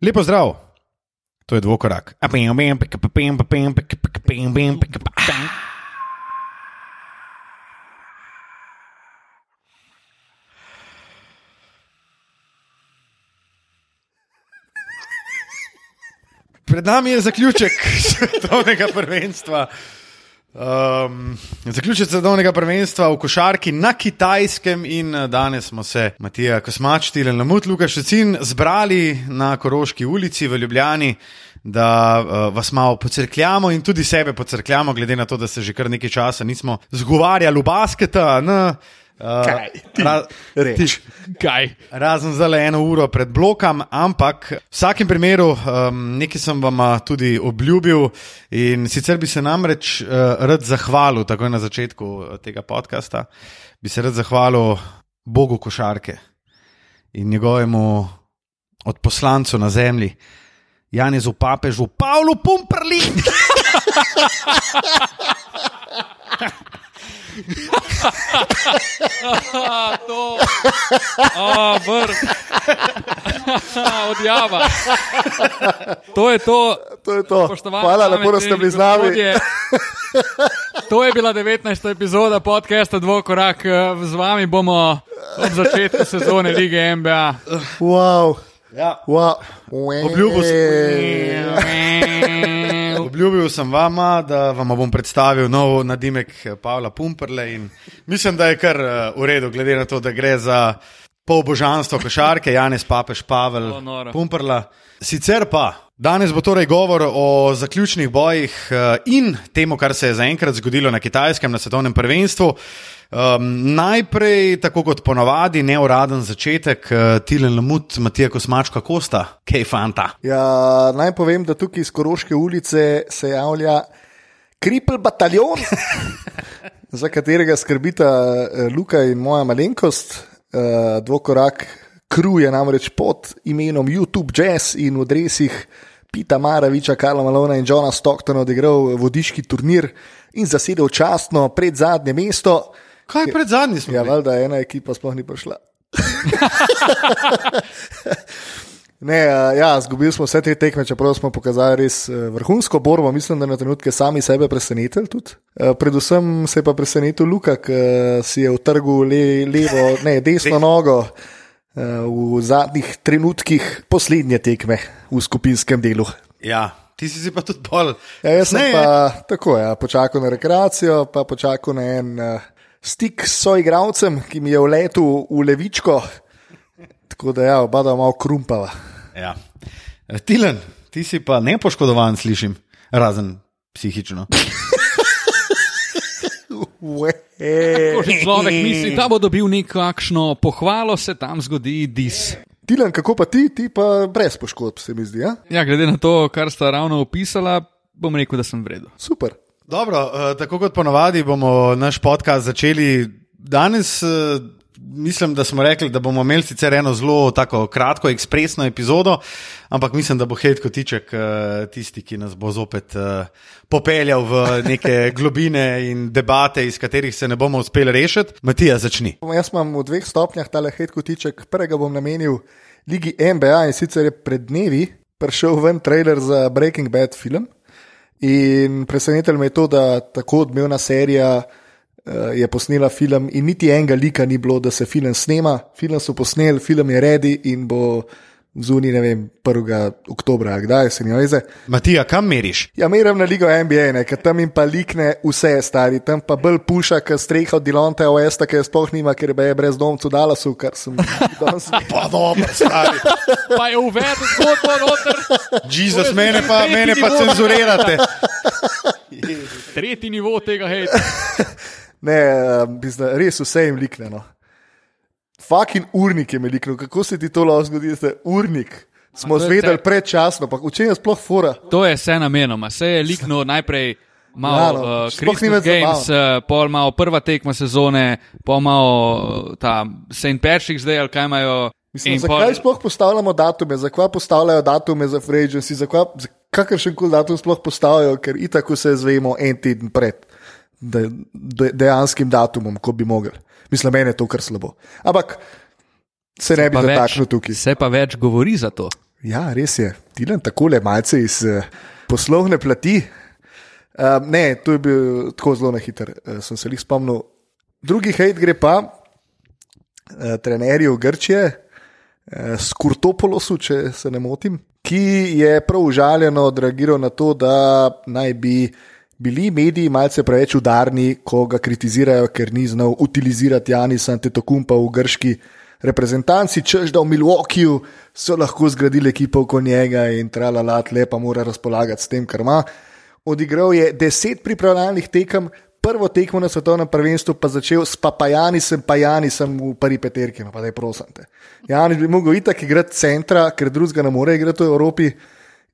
Lepo zdrav, to je dvokorak. Pred nami je zaključek svetovnega prvenstva. Um, zaključek svetovnega prvenstva v košarki na kitajskem, in eh, danes smo se, Matija Kosmač, Tilen Lamut, Lukaš Šecin, zbrali na Koroški ulici v Ljubljani, da uh, vas malo pocrkljamo in tudi sebe pocrkljamo, glede na to, da se že kar nekaj časa nismo zgovarjali v basketa. Ne, Uh, Kaj? Ti ra, reč. Kaj? Razen za le eno uro pred blokom, ampak v vsakem primeru um, nekaj sem vam tudi obljubil in sicer bi se namreč uh, rad zahvalil, takoj na začetku uh, tega podcasta, bi se rad zahvalil Bogu košarke in njegovemu odposlancu na zemlji, Janezu Papežu, Pavlu Pumprli. To, a, vrh, odjava. To je to. To je to. Hvala, lepo, da ste bili z nami. To je bila 19. epizoda podcasta Dvokorak. Z vami bomo od začetka sezone lige NBA. Wow. Ja. Wow. Obljubil Obljubil sem vama, da vam bom predstavil nov nadimek Pavla Pumprle in mislim, da je kar eh, v redu, glede na to, da gre za pol božanstvo košarke, Janez Papež Pavel O, noro. Pumprla. Sicer pa, danes bo torej govor o zaključnih bojih eh, in temu, kar se je zaenkrat zgodilo na kitajskem na svetovnem prvenstvu. Um, najprej, tako kot ponavadi, neuraden začetek, uh, Tilen Lamut, Matija Kosmač, kako sta, kaj fanta. Ja, naj povem, da tukaj iz Koroške ulice se javlja Kripl bataljon, za katerega skrbita eh, Luka in moja malenkost. Eh, Dvokorak kru je namreč pod imenom YouTube Jazz in v dresih Pita Maraviča, Karla Malona in Johna Stocktona odigral vodiški turnir in zasedel častno pred zadnje mesto. Kaj pred zadnjim smo? Ja, bili? valjda ena ekipa sploh ni prišla. Ne, ja, zgubili smo vse te tekme, čeprav smo pokazali res uh, vrhunsko borbo. Mislim, da na trenutke sami sebe presenetili. tudi. Uh, predvsem se je pa presenetil Luka, ki uh, si je v trgu le, levo, ne, desno nogo v zadnjih trenutkih poslednje tekme v skupinskem delu. Ja, ti si si pa tudi bolj. Ja, jaz sem Ne, pa tako, ja, počakal na rekreacijo, pa počakal na en uh, stik s soigravcem, ki mi je vletel v levičko. Tako da, ja, oba da malo krumpava. Ja. Tilen, ti si pa nepoškodovan, slišim, razen psihično. Ko že človek misli, da bo dobil nekakšno pohvalo, se tam zgodi dis. Tilan, kako pa ti, ti pa brez poškodb, se mi zdi. Ja? Ja, glede na to, kar sta ravno opisala, bom rekel, da sem vredno. Super. Dobro, uh, tako kot ponavadi bomo naš podcast začeli danes. Uh, Mislim, da smo rekli, da bomo imeli sicer eno zelo tako kratko, ekspresno epizodo, ampak mislim, da bo Hejt Kotiček uh, tisti, ki nas bo zopet popeljal v neke globine in debate, iz katerih se ne bomo uspeli rešiti. Matija, začni. Jaz imam v dveh stopnjah tale hitko tiček. Prvega bom namenil Ligi NBA in sicer je pred dnevi prišel ven trailer za Breaking Bad film. In presenetilo me je to, da tako odmevna serija uh, je posnela film, in niti enega lika ni bilo, da se film snema. Film so posneli, film je redi in bo zunaj, ne vem, 1. oktobra, kdaj se mi veze. Matija, kam meriš? Ja, meram na ligo NBA, ne, ker tam jim pa likne vse stari, tam pa bolj puša, ker streha od Dilonta OS, ki je sploh nima, ker je brez domcu Dallasu, kar sem danes. Pa dobro, stari. Pa je uvedel zgodbo noter, Jezus, mene pa, mene pa cenzurirate. tretji nivo tega hejta. Ne, eh, res vse jim likne. Fucking urnik je mi liknil, kako se ti to lahko zgodi, da je urnik. Smo zvedeli te- predčasno, pa v čem je sploh fora. To je vse namenoma, se je liknil najprej. Ja, Malo no, uh, ni Christmas Games, uh, pol malo prva tekma sezone, pol malo uh, ta St. Patrick's Day, ali kaj imajo. Mislim, in zakaj pol- sploh postavljamo datume, zakaj postavljajo datume za free agency, zakaj kakršen koli datum sploh postavljajo, ker itak vse zvemo en teden pred de, de, dejanskim datumom, ko bi mogli. Mislim, meni je to kar slabo. Ampak se ne bi dotaknil tukaj. Se pa več govori za to. Ja, res je. Tilen tako le malce iz uh, poslovne plati. Uh, ne, to je bil tako zelo na hiter, uh, sem se jih spomnil. Drugi hejt gre pa uh, trenerju Grčije, uh, Skurtopolosu, če se ne motim, ki je prav užaljeno odreagiral na to, da naj bi bili mediji malce preveč udarni, ko ga kritizirajo, ker ni znal utilizirati Janisa Antetokumpa v grški reprezentanci, čež da v Milwaukeeju so lahko zgradili ekipo oko njega in tralalat, lepa mora razpolagati s tem, kar ima. Odigral je deset pripravljalnih tekem, prvo tekmo na svetovnem prvenstvu pa začel s Papajanisem, pa Janisem v prvi peterki, no pa da je prosante. Janis bi mogel itak igrati centra, ker drugega ne more igrati v Evropi.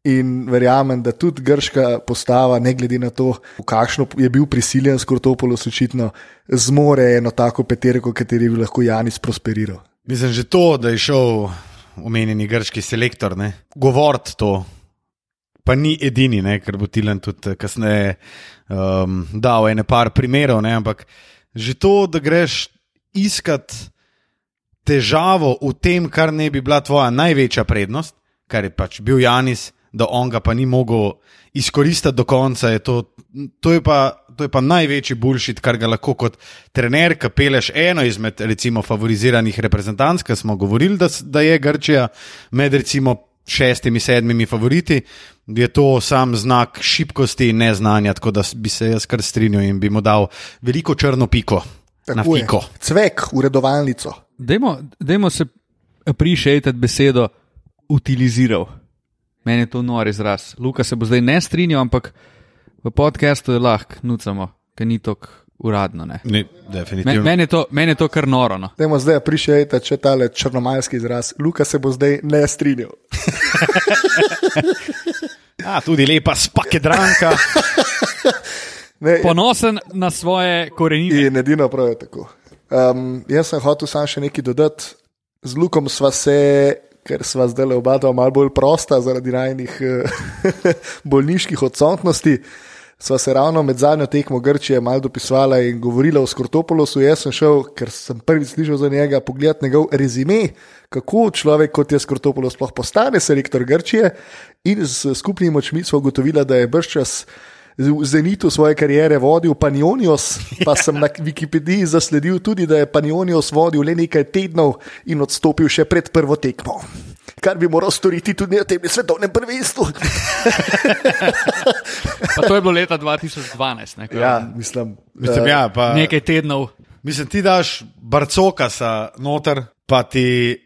In verjamem, da tudi grška postava, ne glede na to, v kakšno je bil prisiljen Skortopolos, očitno zmore eno tako peterko, kateri bi lahko Janis prosperiral. Mislim, že to, da je šel omenjeni grški selektor, govoriti to, pa ni edini, ne? ker bo Tilan tudi kasneje um, dal ene par primerov, ne? ampak že to, da greš iskat težavo v tem, kar ne bi bila tvoja največja prednost, kar je pač bil Janis da on ga pa ni mogel izkoristiti do konca. Je to, to, je pa, to je pa največji bulšit, kar ga lahko kot trener, ki peleš eno izmed recimo, favoriziranih reprezentanc, ki smo govorili, da, da je Grčija med recimo šestimi, sedmimi favoriti. Je to sam znak šibkosti in neznanja, tako da bi se jaz kar strinjal in bi mu dal veliko črno piko Tako. Je. Cvek, uredovalnico. Dajmo se prišejati besedo utiliziral. Meni je to nor izraz. Luka se bo zdaj ne strinjal, ampak v podkastu je lahko, nucamo, ker ni tako uradno. Ne. Ne, Men, meni, je to, meni je to kar noro. No. Dajmo zdaj prišejte, če tale črnomalski izraz. Luka se bo zdaj ne strinjal. A, tudi lepa spakedranka. Ne, Ponosen na svoje korenine. In edino prav je tako. Um, jaz sem hotel samo še nekaj dodati. Z Lukom sva se ker sva zdaj oba dva malo bolj prosta zaradi najnih eh, bolniških odsotnosti. Sva se ravno med zadnjo tekmo Grčije malo dopisovala in govorila o Skortopolosu. Jaz sem šel, ker sem prvič slišal za njega, pogledati njegov rezime, kako človek kot je Skortopolos sploh postane selektor Grčije. In s skupnimi močmi smo ugotovili, da je brščas v zenitu svoje kariere vodil Panionios, pa sem na Wikipediji zasledil tudi, da je Panionios vodil le nekaj tednov in odstopil še pred prvo tekmo. Kar bi moral storiti tudi na tem svetovnem prvenstvu. to je bilo leta 2012. Ne, ja, mislim, mislim, ja, pa, nekaj tednov. Mislim, ti daš barcoka noter, pa ti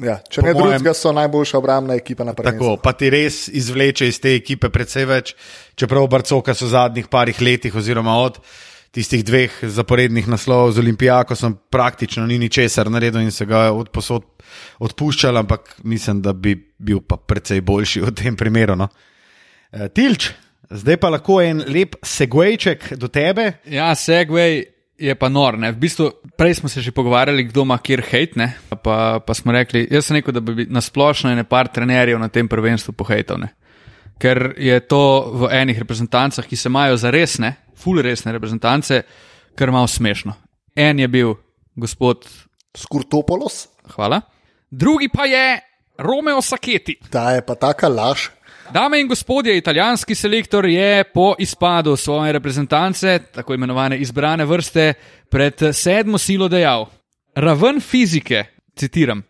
Ja, če po ne mojem, drugega, so najboljša obrambna ekipa na prvenstvu. Tako, pa ti res izvleče iz te ekipe precej več, čeprav Barcoka so v zadnjih parih letih, oziroma od tistih dveh zaporednih naslovov z Olimpijako, sem praktično ni ničesar naredil in se ga od posod odpuščal, ampak mislim, da bi bil pa precej boljši v tem primeru. No. E, Tilč, zdaj pa lahko en lep segwayček do tebe. Ja, segway je pa nor. Ne? V bistvu, prej smo se že pogovarjali, kdo ima kjer hate. Pa, pa smo rekli, jaz sem rekel, da bi na splošno ene par trenerjev na tem prvenstvu pohejtal. Ker je to v enih reprezentancah, ki se imajo za resne, full resne reprezentance, kar malo smešno. En je bil gospod Skurtopolos. Hvala. Drugi pa je Romeo Saketi. Ta je pa taka laž. Dame in gospodje, italijanski selektor je po izpadu svoje reprezentance, tako imenovane izbrane vrste, pred sedmo silo dejal: Raven fizike, citiram,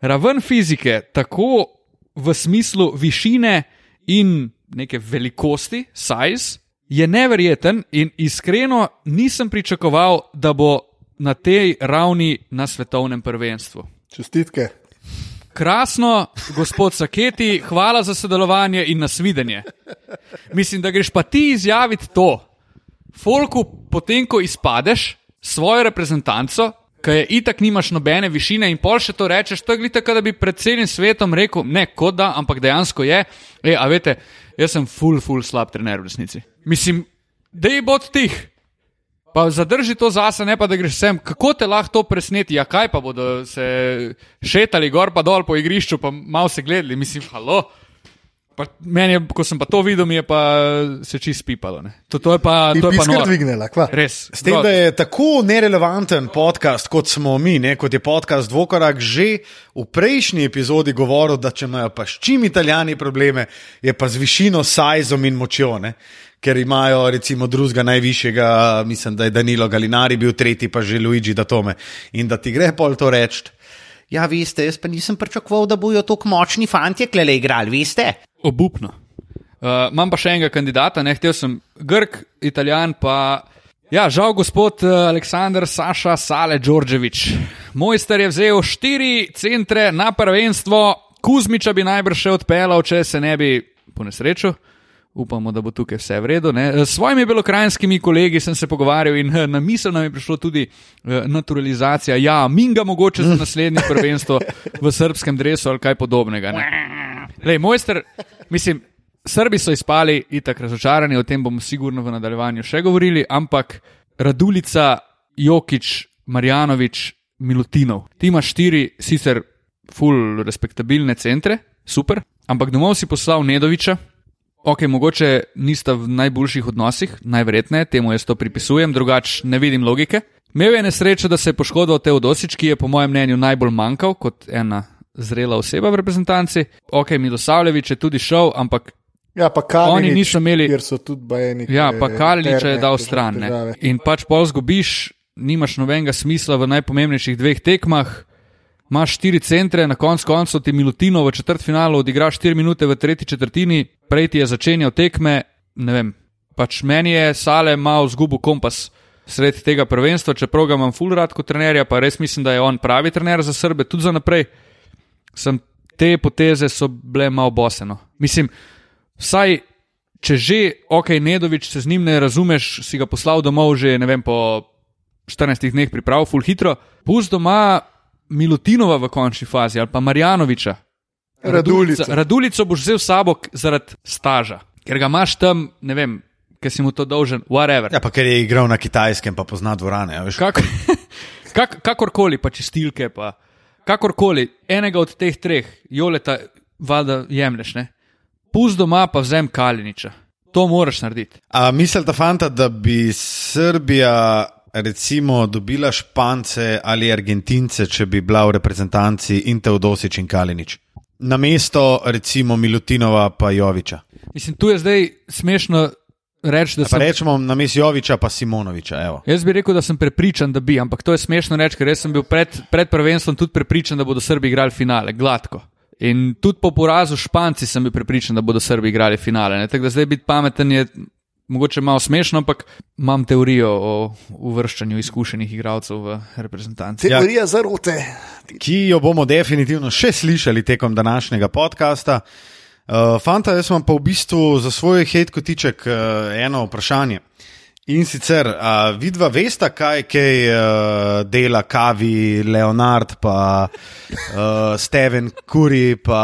raven fizike, tako v smislu višine in neke velikosti, size, je neverjeten in iskreno nisem pričakoval, da bo na tej ravni na svetovnem prvenstvu. Čestitke. Krasno, gospod Saketi, hvala za sodelovanje in nasvidenje. Mislim, da greš pa ti izjaviti to. Folku, potem ko izpadeš svojo reprezentanco, ki je itak nimaš nobene višine in pol še to rečeš, to je glite, da bi pred celim svetom rekel, ne kot da, ampak dejansko je. E, a veste, jaz sem full, full slab trener v resnici. Mislim, da je bod tih. Pa zadrži to zase, ne pa da greš sem. Kako te lahko to presneti? Ja, kaj pa bodo se šetali gor in dol po igrišču, pa malo se gledali, mislim, halo. Pa meni je, ko sem pa to videl, je pa se čist pipalo. ne. To, to je pa, to je pa dvignila, kva. Res. S tem, da je tako nerelevanten podcast, kot smo mi, ne, kot je podcast Dvokorak, že v prejšnji epizodi govoril, da če imajo pa s čim italijani probleme, je pa z višino, sajzom in močjo. Ne. Ker imajo recimo drugega najvišjega, mislim, da je Danilo Galinari bil tretji, pa že Luigi Datome. In da ti gre pol to reči. Ja, veste, jaz pa nisem pričakoval, da bojo tako močni fanti klele igrali, veste. Obupno. Uh, imam pa še enega kandidata, ne hotel sem Grk, Italijan, pa ja, žal gospod uh, Aleksandr Saša Sale Đorđević. Mojster je vzel štiri centre na prvenstvo, Kuzmiča bi najbrž še odpeljal, če se ne bi po nesreču. Upamo, da bo tukaj vse v redu. Ne? S svojimi belokrajinskimi kolegi sem se pogovarjal in eh, na misel nam je prišlo tudi eh, naturalizacija. Ja, minga mogoče za naslednje prvenstvo v srpskem dresu ali kaj podobnega. ne. Lej, mojster, mislim, Srbi so izpali, itak razočarani, o tem bomo sigurno v nadaljevanju še govorili, ampak Radulica, Jokič, Marjanovič, Milutinov. Ti imaš štiri, sicer full respektabilne centre, super, ampak domov si poslal Nedoviča. Ok, mogoče nista v najboljših odnosih, najverjetneje, temu jaz to pripisujem, drugače ne vidim logike. Imel je nesrečo, da se je poškodoval Teodosič, ki je po mojem mnenju najbolj manjkal kot ena zrela oseba v reprezentanci. Ok, Milosavljevič je tudi šel, ampak Ja, pa Kalinič, Oni niso imeli- bajeni. Ja, pa Kaliniča je dal stran. Ne. In pač pol zgubiš, nimaš nobenega smisla v najpomembnejših dveh tekmah. Imaš štiri centre, na koncu koncev ti Milutino v četrtfinalu odigraš štiri minute v tretji četrtini, prej ti je začenjal tekme. Ne vem, pač meni je Sale malo zgubil kompas sredi tega prvenstva, čeprav ga imam full rad kot trenerja, pa res mislim, da je on pravi trener za Srbe, tudi za naprej. Sem te poteze so bile malo boseno. Mislim, vsaj če že, ok, Nedovič se z njim ne razumeš, si ga poslal domov že ne vem, po 14 dneh priprav, full hitro, pusti doma Milutinova v končni fazi ali pa Marjanoviča. Radulica. Radulico boš vzel sabo zaradi staža, ker ga imaš tam, ne vem, ker si mu to dolžen, whatever. Ja, pa ker je igral na kitajskem, pa pozna dvorane. a Veš, Kak, kak, kakorkoli, pa čistilke, pa kakorkoli, enega od teh treh, Joleta, valjda jemliš, ne. Pust doma, pa vzem Kaliniča. To moraš narediti. A mislite, fanta, da bi Srbija recimo dobila Špance ali Argentince, če bi bila v reprezentanci in Teodosič in Kalinič? Na mesto recimo Milutinova pa Joviča. Mislim, tu je zdaj smešno reči, da Pa sem. rečemo na mesto Joviča pa Simonoviča. Evo. Jaz bi rekel, da sem prepričan, da bi, ampak to je smešno reči, ker sem bil pred, pred prvenstvom tudi prepričan, da bodo Srbi igrali finale, gladko. In tudi po porazu Španci sem bil prepričan, da bodo Srbi igrali finale. ne. Tako da zdaj biti pameten je mogoče malo smešno, ampak imam teorijo o uvrščanju izkušenih igralcev v reprezentanci. Teorija zarote. ki jo bomo definitivno še slišali tekom današnjega podcasta. Uh, fanta, jaz imam pa v bistvu za svoj hate kotiček uh, eno vprašanje. In sicer, uh, vidva vesta, kaj, kaj uh, dela Kavi, Leonard, pa uh, Steven Kuri, pa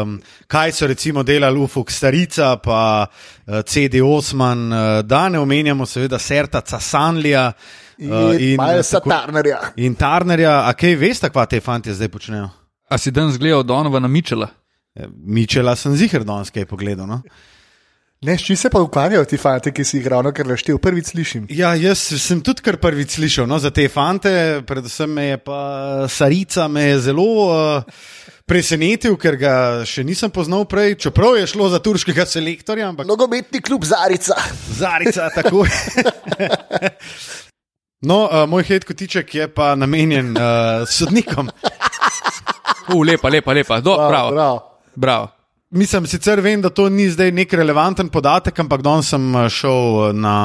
um, kaj so recimo delali Ufuk Starica, pa uh, CD Osman, uh, da ne omenjamo seveda Serta Casanlija. Uh, In malo tako- satarnerja. In Tarnerja, a kaj veste, kva te fanti zdaj počnejo? A si danes gledal Donovana Mičela? Eh, Mičela sem zihar danes kaj pogledal. No? Ne, s čim se pa ukvarjajo ti fanti, ki si jih ravno kar naštel, prvič slišim. Ja, jaz sem tudi kar prvič slišal no, za te fante, predvsem me je pa Sarica me je zelo uh, presenetil, ker ga še nisem poznal prej, čeprav je šlo za turškega selektorja, ampak Nogometni klub Zarica. Zarica tako. No, uh, moj hit kotiček je pa namenjen uh, sodnikom. U, lepa, lepa, lepa. Do, Bravo, bravo, bravo. bravo. Mislim, sicer vem, da to ni zdaj nek relevanten podatek, ampak danes sem eh, šel na,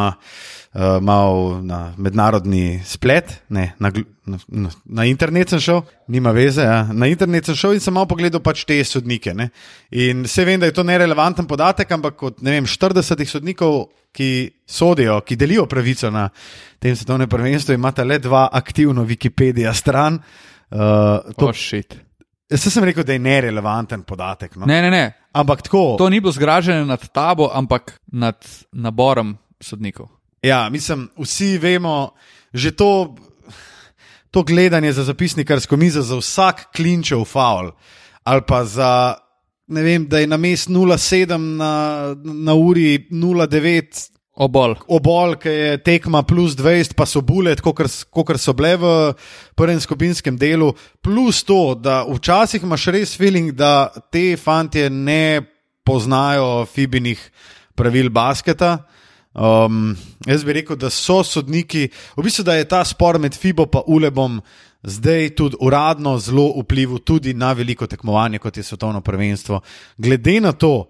uh, mal na mednarodni splet, ne, na, na, na, internet sem šel, nima veze. Ja. Na internet sem šel in sem malo pogledal pač te sodnike. Ne. In vse vem, da je to nerelevanten podatek, ampak vem, 40 sodnikov, ki sodijo, ki delijo pravico na tem svetovnem prvenstvu, imata le dva aktivno Wikipedija stran. Uh, to, Oh, shit. Jaz sem rekel, da je nerelevanten podatek. No. ne, ne, ne. Ampak tako. To ni bilo zgražanje nad tabo, ampak nad naborom sodnikov. Ja, mislim, vsi vemo, že to, to gledanje za zapisnikarsko mizo, za vsak klinčev faul ali pa za ne vem, da je na mest 0,7 na, na uri 0,9 Obol. obol, ki je tekma plus 20, pa so bulet, kot so bile v prvem skupinskem delu, plus to, da včasih imaš res feeling, da te fantje ne poznajo fibinih pravil basketa. Um, jaz bi rekel, da so sodniki, v bistvu, da je ta spor med Fibo in Ulebom zdaj tudi uradno zelo vplival tudi na veliko tekmovanje, kot je svetovno prvenstvo. Glede na to,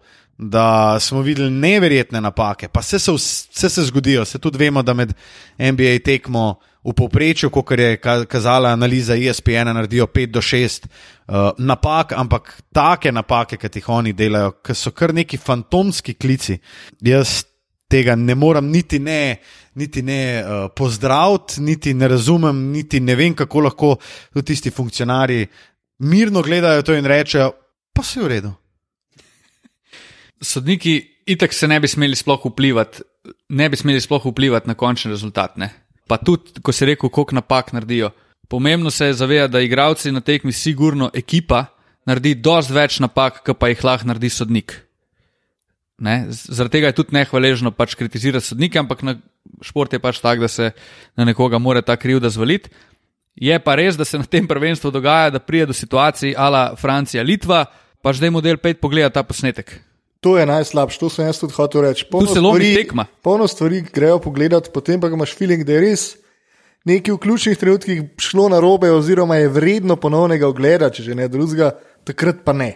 da smo videli neverjetne napake, pa vse se, vse se zgodijo, se tudi vemo, da med NBA tekmo v povprečju, kot je kazala analiza ESPN, naredijo 5 do 6 uh, napak, ampak take napake, ki jih oni delajo, ki so kar neki fantomski klici. Jaz tega ne morem niti ne. Niti ne uh, pozdraviti, niti ne razumem, niti ne vem, kako lahko tisti funkcionarji mirno gledajo to in rečejo, pa se je v redu sodniki itek se ne bi smeli sploh vplivati, ne bi smeli sploh vplivati na končni rezultat. Ne? Pa tudi, ko se reko, koliko napak naredijo. Pomembno se je zavedati, da igravci na tekmi, sigurno ekipa, naredi dosti več napak, kot pa jih lahko naredi sodnik. Ne? Zaradi tega je tudi nehvaležno pač kritizirati sodnike, ampak na šport je pač tak, da se na nekoga mora ta krivda zvaliti. Je pa res, da se na tem prvenstvu dogaja, da pride do situacij ala Francija, Litva, pač da je model 5 pogleda ta posnetek. To je najslabše, to sem jaz tudi hotel reči. Polno tu se lomi tekma. Polno stvari grejo pogledati, potem pa imaš feeling, da je res nekaj v ključnih trenutkih šlo na robe, oziroma je vredno ponovnega ogleda, če že ne drugega, takrat pa ne.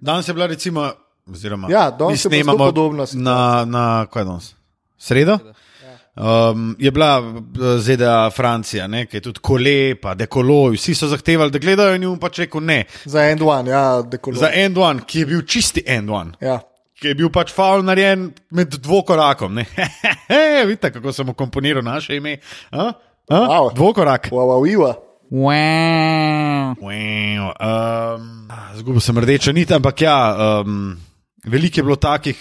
Danes je bila recimo, oziroma ja, danes je bilo podobno. Na, na kaj danes? Sredo? Um, je bila eh, ZDA, Francija, ne, ki je tudi kole, pa dekolo, vsi so zahtevali, da gledajo in jim pač rekel ne. Za en duan, ja, dekolo. Za en duan, ki je bil čisti en duan. Ja ki je bil pač faul narejen med dvokorakom. Vidite, kako sem komponiral naše ime. Wow. Dvokorak. Wow, wow, wow. Um, Zgubil sem rdečo nit, ampak ja, um, veliko je bilo takih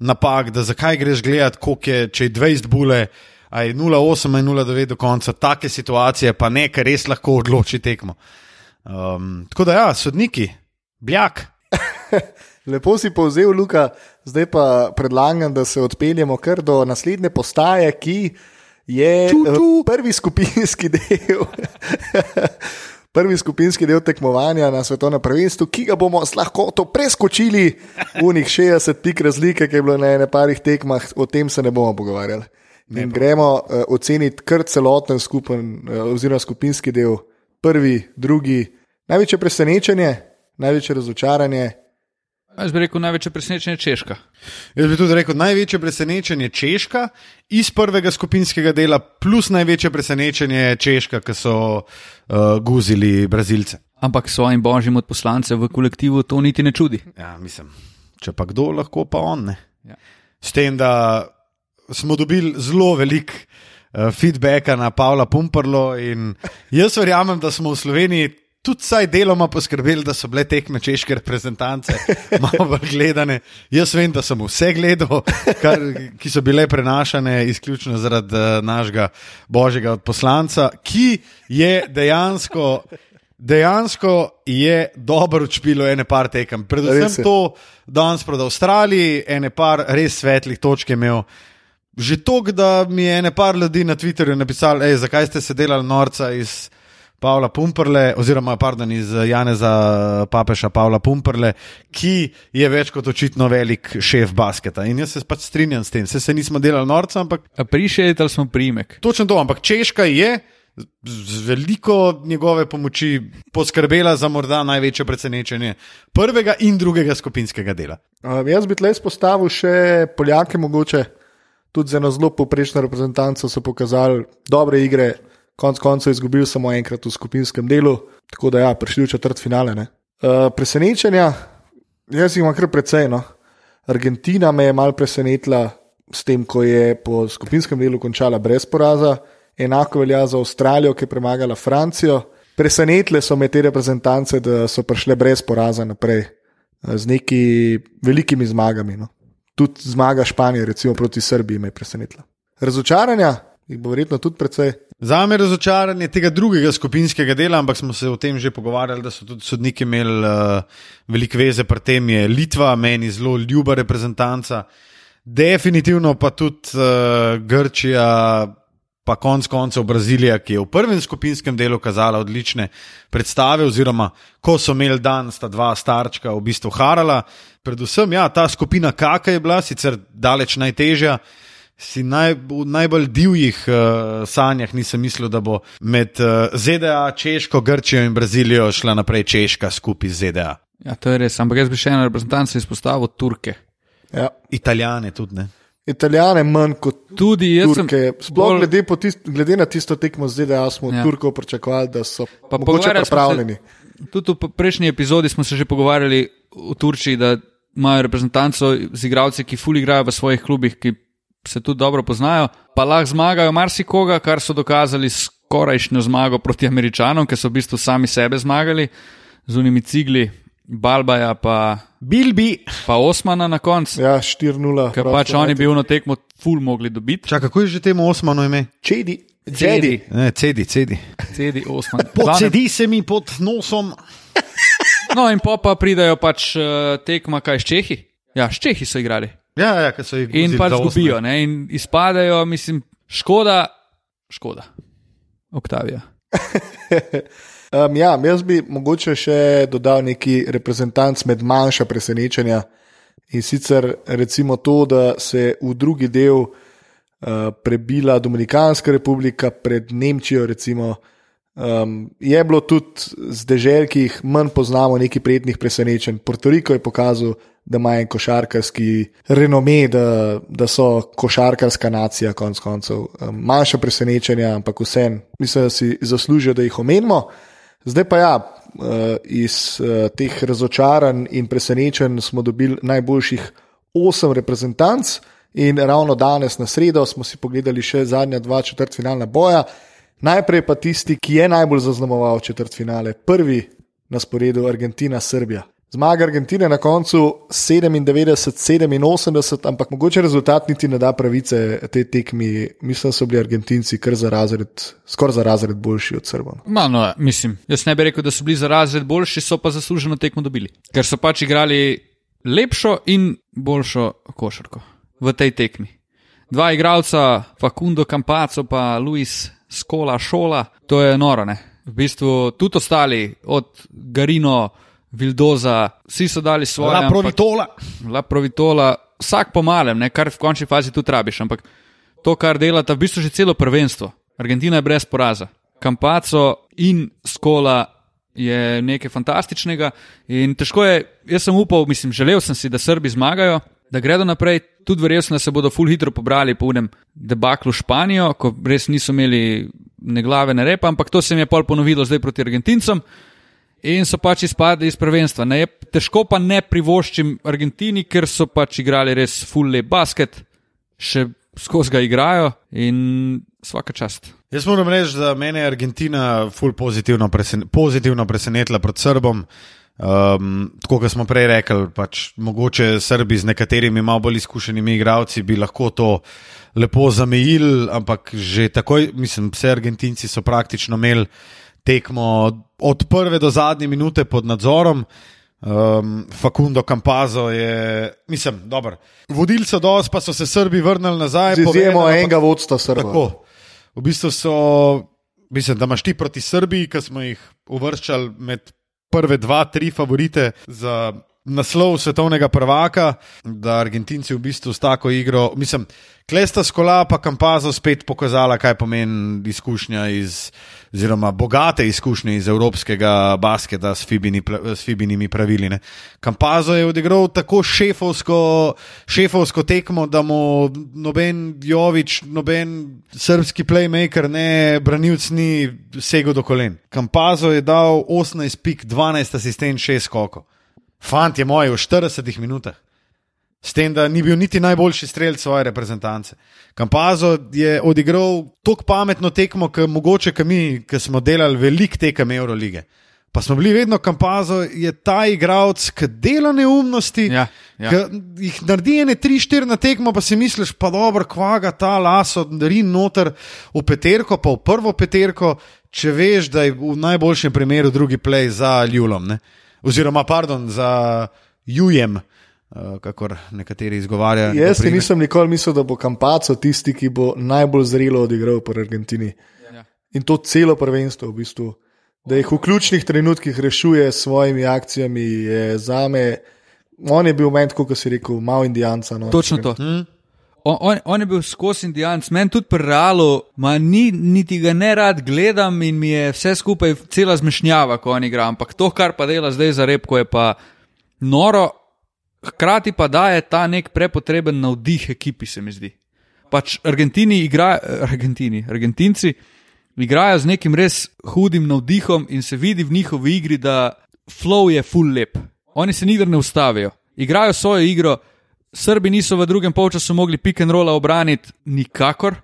napak, da zakaj greš gledati, koliko je, če je 20 bule. Aj 0,8 in 0,9 do konca, take situacije, pa nekaj res lahko odloči tekmo. Um, tako da, ja, sodniki, bljak. Lepo si povzel, Luka, zdaj pa predlagam, da se odpeljemo kar do naslednje postaje, ki je ču, ču. Eh, prvi skupinski del. Prvi skupinski del tekmovanja na svetovnem prvenstvu, ki ga bomo lahko to preskočili, v njih 60 pik razlike, ki je bilo na ene parih tekmah, o tem se ne bomo pogovarjali. Ne In gremo uh, oceniti kar celoten skupen, uh, oziroma skupinski del, prvi, drugi, največje presenečenje, največje razočaranje, Jaz bi rekel, največje presenečenje je Češka. Jaz bi tudi rekel, največje presenečenje je Češka iz prvega skupinskega dela, plus največje presenečenje je Češka, ki so uh, guzili Brazilce. Ampak svojim božjim odposlancem v kolektivu to niti ne čudi. Ja, mislim, če pa kdo lahko, pa on ne. Ja. S tem, da smo dobili zelo velik. Uh, feedbacka na Pavla Pumprlo, in jaz verjamem, da smo v Sloveniji tudi vsaj deloma poskrbeli, da so bile tekme češke reprezentance malo bolj gledane. Jaz vem, da sem vse gledal, kar, ki so bile prenašane izključno zaradi uh, našega božjega odposlanca, ki je dejansko. Dejansko je dobro učpilo ene par tekem. Predvsem to, da danes proti Avstraliji, ene par res svetlih točk je imel. Že to, da mi je ene par ljudi na Twitterju napisali, zakaj ste se delali norca iz. Pavla Pumprle, oziroma pardon, iz Janeza Papeša Pavla Pumprle, ki je več kot očitno velik šef basketa. In jaz se pač strinjam s tem, se, se nismo delali norca, ampak. Prišel smo primek. Točno to, ampak Češka je z veliko njegove pomoči poskrbela za morda največje presenečenje prvega in drugega skupinskega dela. Uh, jaz bi tle izpostavil še Poljake, mogoče tudi za eno zelo poprečno reprezentanco so pokazali dobre igre konc koncev izgubil samo enkrat v skupinskem delu, tako da ja, prišli v četrt finale. Uh, presenečenja, jaz jih imam kar precej. No. Argentina me je mal presenetila s tem, ko je po skupinskem delu končala brez poraza, enako velja za Avstralijo, ki je premagala Francijo. Presenetile so me te reprezentance, da so prišle brez poraza naprej, eh, z neki velikimi zmagami. No. Tudi zmaga Španije, recimo proti Srbiji, me je presenetila. Razočaranja, Jih bo verjetno tudi precej. Za me je razočaranje tega drugega skupinskega dela, ampak smo se o tem že pogovarjali, da so tudi sodniki imeli uh, veliko veze pri tem. Je Litva, meni zelo ljuba reprezentanca, definitivno pa tudi uh, Grčija, pa konc koncev Brazilija, ki je v prvem skupinskem delu kazala odlične predstave, oziroma ko so imeli dan, sta dva starčka v bistvu harala. Predvsem, ja, ta skupina Kaka je bila sicer daleč najtežja. Si naj, v najbolj divjih uh, sanjah nisem mislil, da bo med uh, ZDA, Češko, Grčijo in Brazilijo šla naprej Češka skupaj z ZDA. Ja, to je res, ampak jaz bi še eno reprezentanco izpostavil Turke. Ja. Italijane tudi ne. Italijane manj kot Tudi jaz sem Turke. Sploh bolj- glede, po tist, glede na tisto tekmo z ZDA smo Ja. Turkov pričakovali, da so Pa smo se- pripravljeni. Tudi v prejšnji epizodi smo se že pogovarjali v Turčiji, da imajo reprezentanco z igralci, ki ful igrajo v svojih klubih, ki se tudi dobro poznajo, pa lahko zmagajo marsikoga, kar so dokazali s skorajšnjo zmago proti Američanom, ki so v bistvu sami sebe zmagali z unimi cigli, Balbaja pa, Bilbi. pa Osmana na koncu, Ja, 4-0. ker pač oni bi uno tekmo ful mogli dobiti. Čakaj, kako je že temu Osmanu ime? Čedi. Jedi. Ne, cedi, cedi. Cedi Osman. Podsedi se mi pod nosom. No, in po pa pridajo pač uh, tekma, kaj s Čehi. Ja, s Čehi so igrali. Ja, ja, ker so jih In vozili pač za osme. zgubijo, ne? in izpadejo, mislim, škoda, škoda. Oktavija. Um, ja, jaz bi mogoče še dodal neki reprezentanc med manjša presenečenja. In sicer recimo to, da se v drugi del uh, prebila Dominikanska republika pred Nemčijo. Recimo, um, je bilo tudi z dežel, ki jih manj poznamo, nekaj prijetnih presenečenj. Portoriko je pokazal, da ima en košarkarski renome, da, da so košarkarska nacija, konc koncev. Um, manjša presenečenja, ampak vsem, mislim, da si zaslužijo, da jih omenimo. Zdaj pa ja, eh, iz eh, teh razočaranj in presenečenj smo dobili najboljših osem reprezentanc, in ravno danes, na sredo, smo si pogledali še zadnja dva četrtfinalna boja. Najprej pa tisti, ki je najbolj zaznamoval četrtfinale, prvi na sporedu Argentina-Srbija. Zmaga Argentine na koncu 97-87, ampak mogoče rezultat niti ne da pravice tej tekmi. Mislim, da so bili Argentinci kar za razred, skoraj za razred boljši od Srbov. Ma, no, mislim, jaz ne bi rekel, da so bili za razred boljši, so pa zasluženo tekmo dobili. Ker so pač igrali lepšo in boljšo košarko v tej tekmi. Dva igralca, Facundo Campaco pa Luis Skola Šola, to je noro. Ne? V bistvu tudi ostali, od Garino, Vildoza, vsi so dali svoje. La ampak- provitola. La Provitola, vsak po malem, ne, kar v končni fazi tudi rabiš, ampak to, kar delata, v bistvu že celo prvenstvo. Argentina je brez poraza. Kampaco in Skola je nekaj fantastičnega in težko je, jaz sem upal, mislim, želel sem si, da Srbi zmagajo, da gredo naprej, tudi verjel sem, da se bodo full hitro pobrali po unem debaklu Španijo, ko res niso imeli ne glave, ne repa, ampak to se mi je pol ponovilo zdaj proti Argentincem in so pač izpadli iz prvenstva. Ne, težko pa ne privoščim Argentini, ker so pač igrali res full lep basket, še skozi ga igrajo in vsaka čast. Jaz moram reči, da mene je Argentina ful pozitivno, presen pozitivno presenetila pred Srbom. Um, tako kot smo prej rekli, pač mogoče Srbi z nekaterimi malo bolj izkušenimi igralci bi lahko to lepo zamejili, ampak že takoj, mislim, vse Argentinci so praktično imeli tekmo od prve do zadnje minute pod nadzorom. Um, Facundo Campazo je, mislim, dober. Vodili so dos, pa so se Srbi vrnili nazaj. Z izjemo ampak- enega vodstva Srbov. Tako. V bistvu so, mislim, da imaš ti proti Srbiji, ki smo jih uvrščali med prve dva, tri favorite za naslov svetovnega prvaka, da Argentinci v bistvu s tako igro, mislim, Klesta Skola pa Kampazo spet pokazala, kaj pomeni izkušnja iz, oziroma bogate izkušnje iz evropskega basketa s, Fibini, s Fibinimi pravili. Ne. Kampazo je odigral tako šefovsko, šefovsko tekmo, da mu noben Jovič, noben srpski playmaker, ne branilc ni segel do kolen. Kampazo je dal 18 pik, 12 asistent, 6 skokov. Fant je moj v 40 minutah. S tem, da ni bil niti najboljši strelc svoje reprezentance. Kampazo je odigral tako pametno tekmo, kot mogoče, ki mi, ki smo delali veliko tekem Eurolige. Pa smo bili vedno Kampazo, je ta igralec, ki dela neumnosti Ja. Ja. Ja. Jih naredi ene, tri, štiri na tekmo, pa si misliš, pa dobro, kvaga ta laso, rin noter v peterko, pa v prvo peterko, če veš, da je v najboljšem primeru drugi play za Ljulom. Ne? Oziroma, pardon, za Jujem, uh, kakor nekateri izgovarjajo. Jaz si nisem nikoli mislil, da bo Kampaco tisti, ki bo najbolj zrelo odigral po Argentini. Ja. In to celo prvenstvo, v bistvu. da jih v ključnih trenutkih rešuje s svojimi akcijami, je za me. On je bil moment, kot si rekel, malo indijanca. No, Točno to. On, on, on je bil skozi Indijanc, meni tudi pri Realu, ma ni, niti ga ne rad gledam in mi je vse skupaj cela zmešnjava, ko on igra. Ampak to, kar pa dela zdaj za repko, je pa noro, hkrati pa daje ta nek prepotreben navdih ekipi, se mi zdi. Pač Argentini igrajo, Argentini, Argentinci igrajo z nekim res hudim navdihom in se vidi v njihovi igri, da flow je full lep. Oni se nikdar ne ustavijo, igrajo svojo igro. Srbi niso v drugem polčasu mogli pick and rolla obraniti nikakor,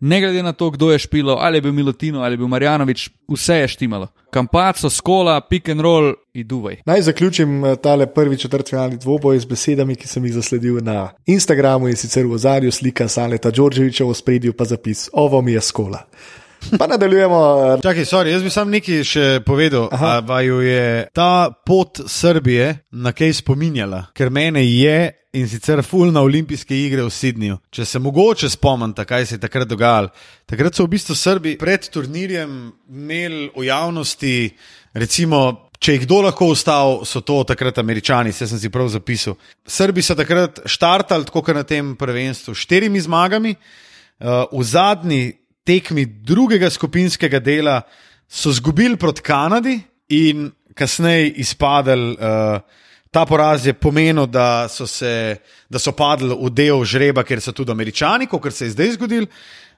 ne glede na to, kdo je špilo, ali je bil Milotino ali je bil Marjanovič, vse je štimalo. Kampaco, skola, pick and roll in duvaj. Naj zaključim eh, tale prvi četrtfinalni dvoboj z besedami, ki sem jih zasledil na Instagramu in sicer v ozadju slika Saleta Đorđeviča, v spredju pa zapis: Ovo mi je skola. Pa nadaljujemo. eh, Čakaj, sorry, jaz bi sam nekaj še povedal. Vaju je ta pot Srbije na kaj spominjala? Ker mene je in sicer ful na olimpijske igre v Sydneyju. Če se mogoče spomnite, kaj se je takrat dogajalo. Takrat so v bistvu Srbi pred turnirjem imeli v javnosti, recimo, če jih kdo lahko ustal, so to takrat američani, se sem si prav zapisal. Srbi so takrat štartali, tako kot na tem prvenstvu, s štirimi zmagami. Uh, v zadnji tekmi drugega skupinskega dela so izgubili proti Kanadi in kasneje izpadli. Uh, ta poraz je pomenil, da so, se, da so padli v del žreba, ker so tudi američani, kot se je zdaj zgodil.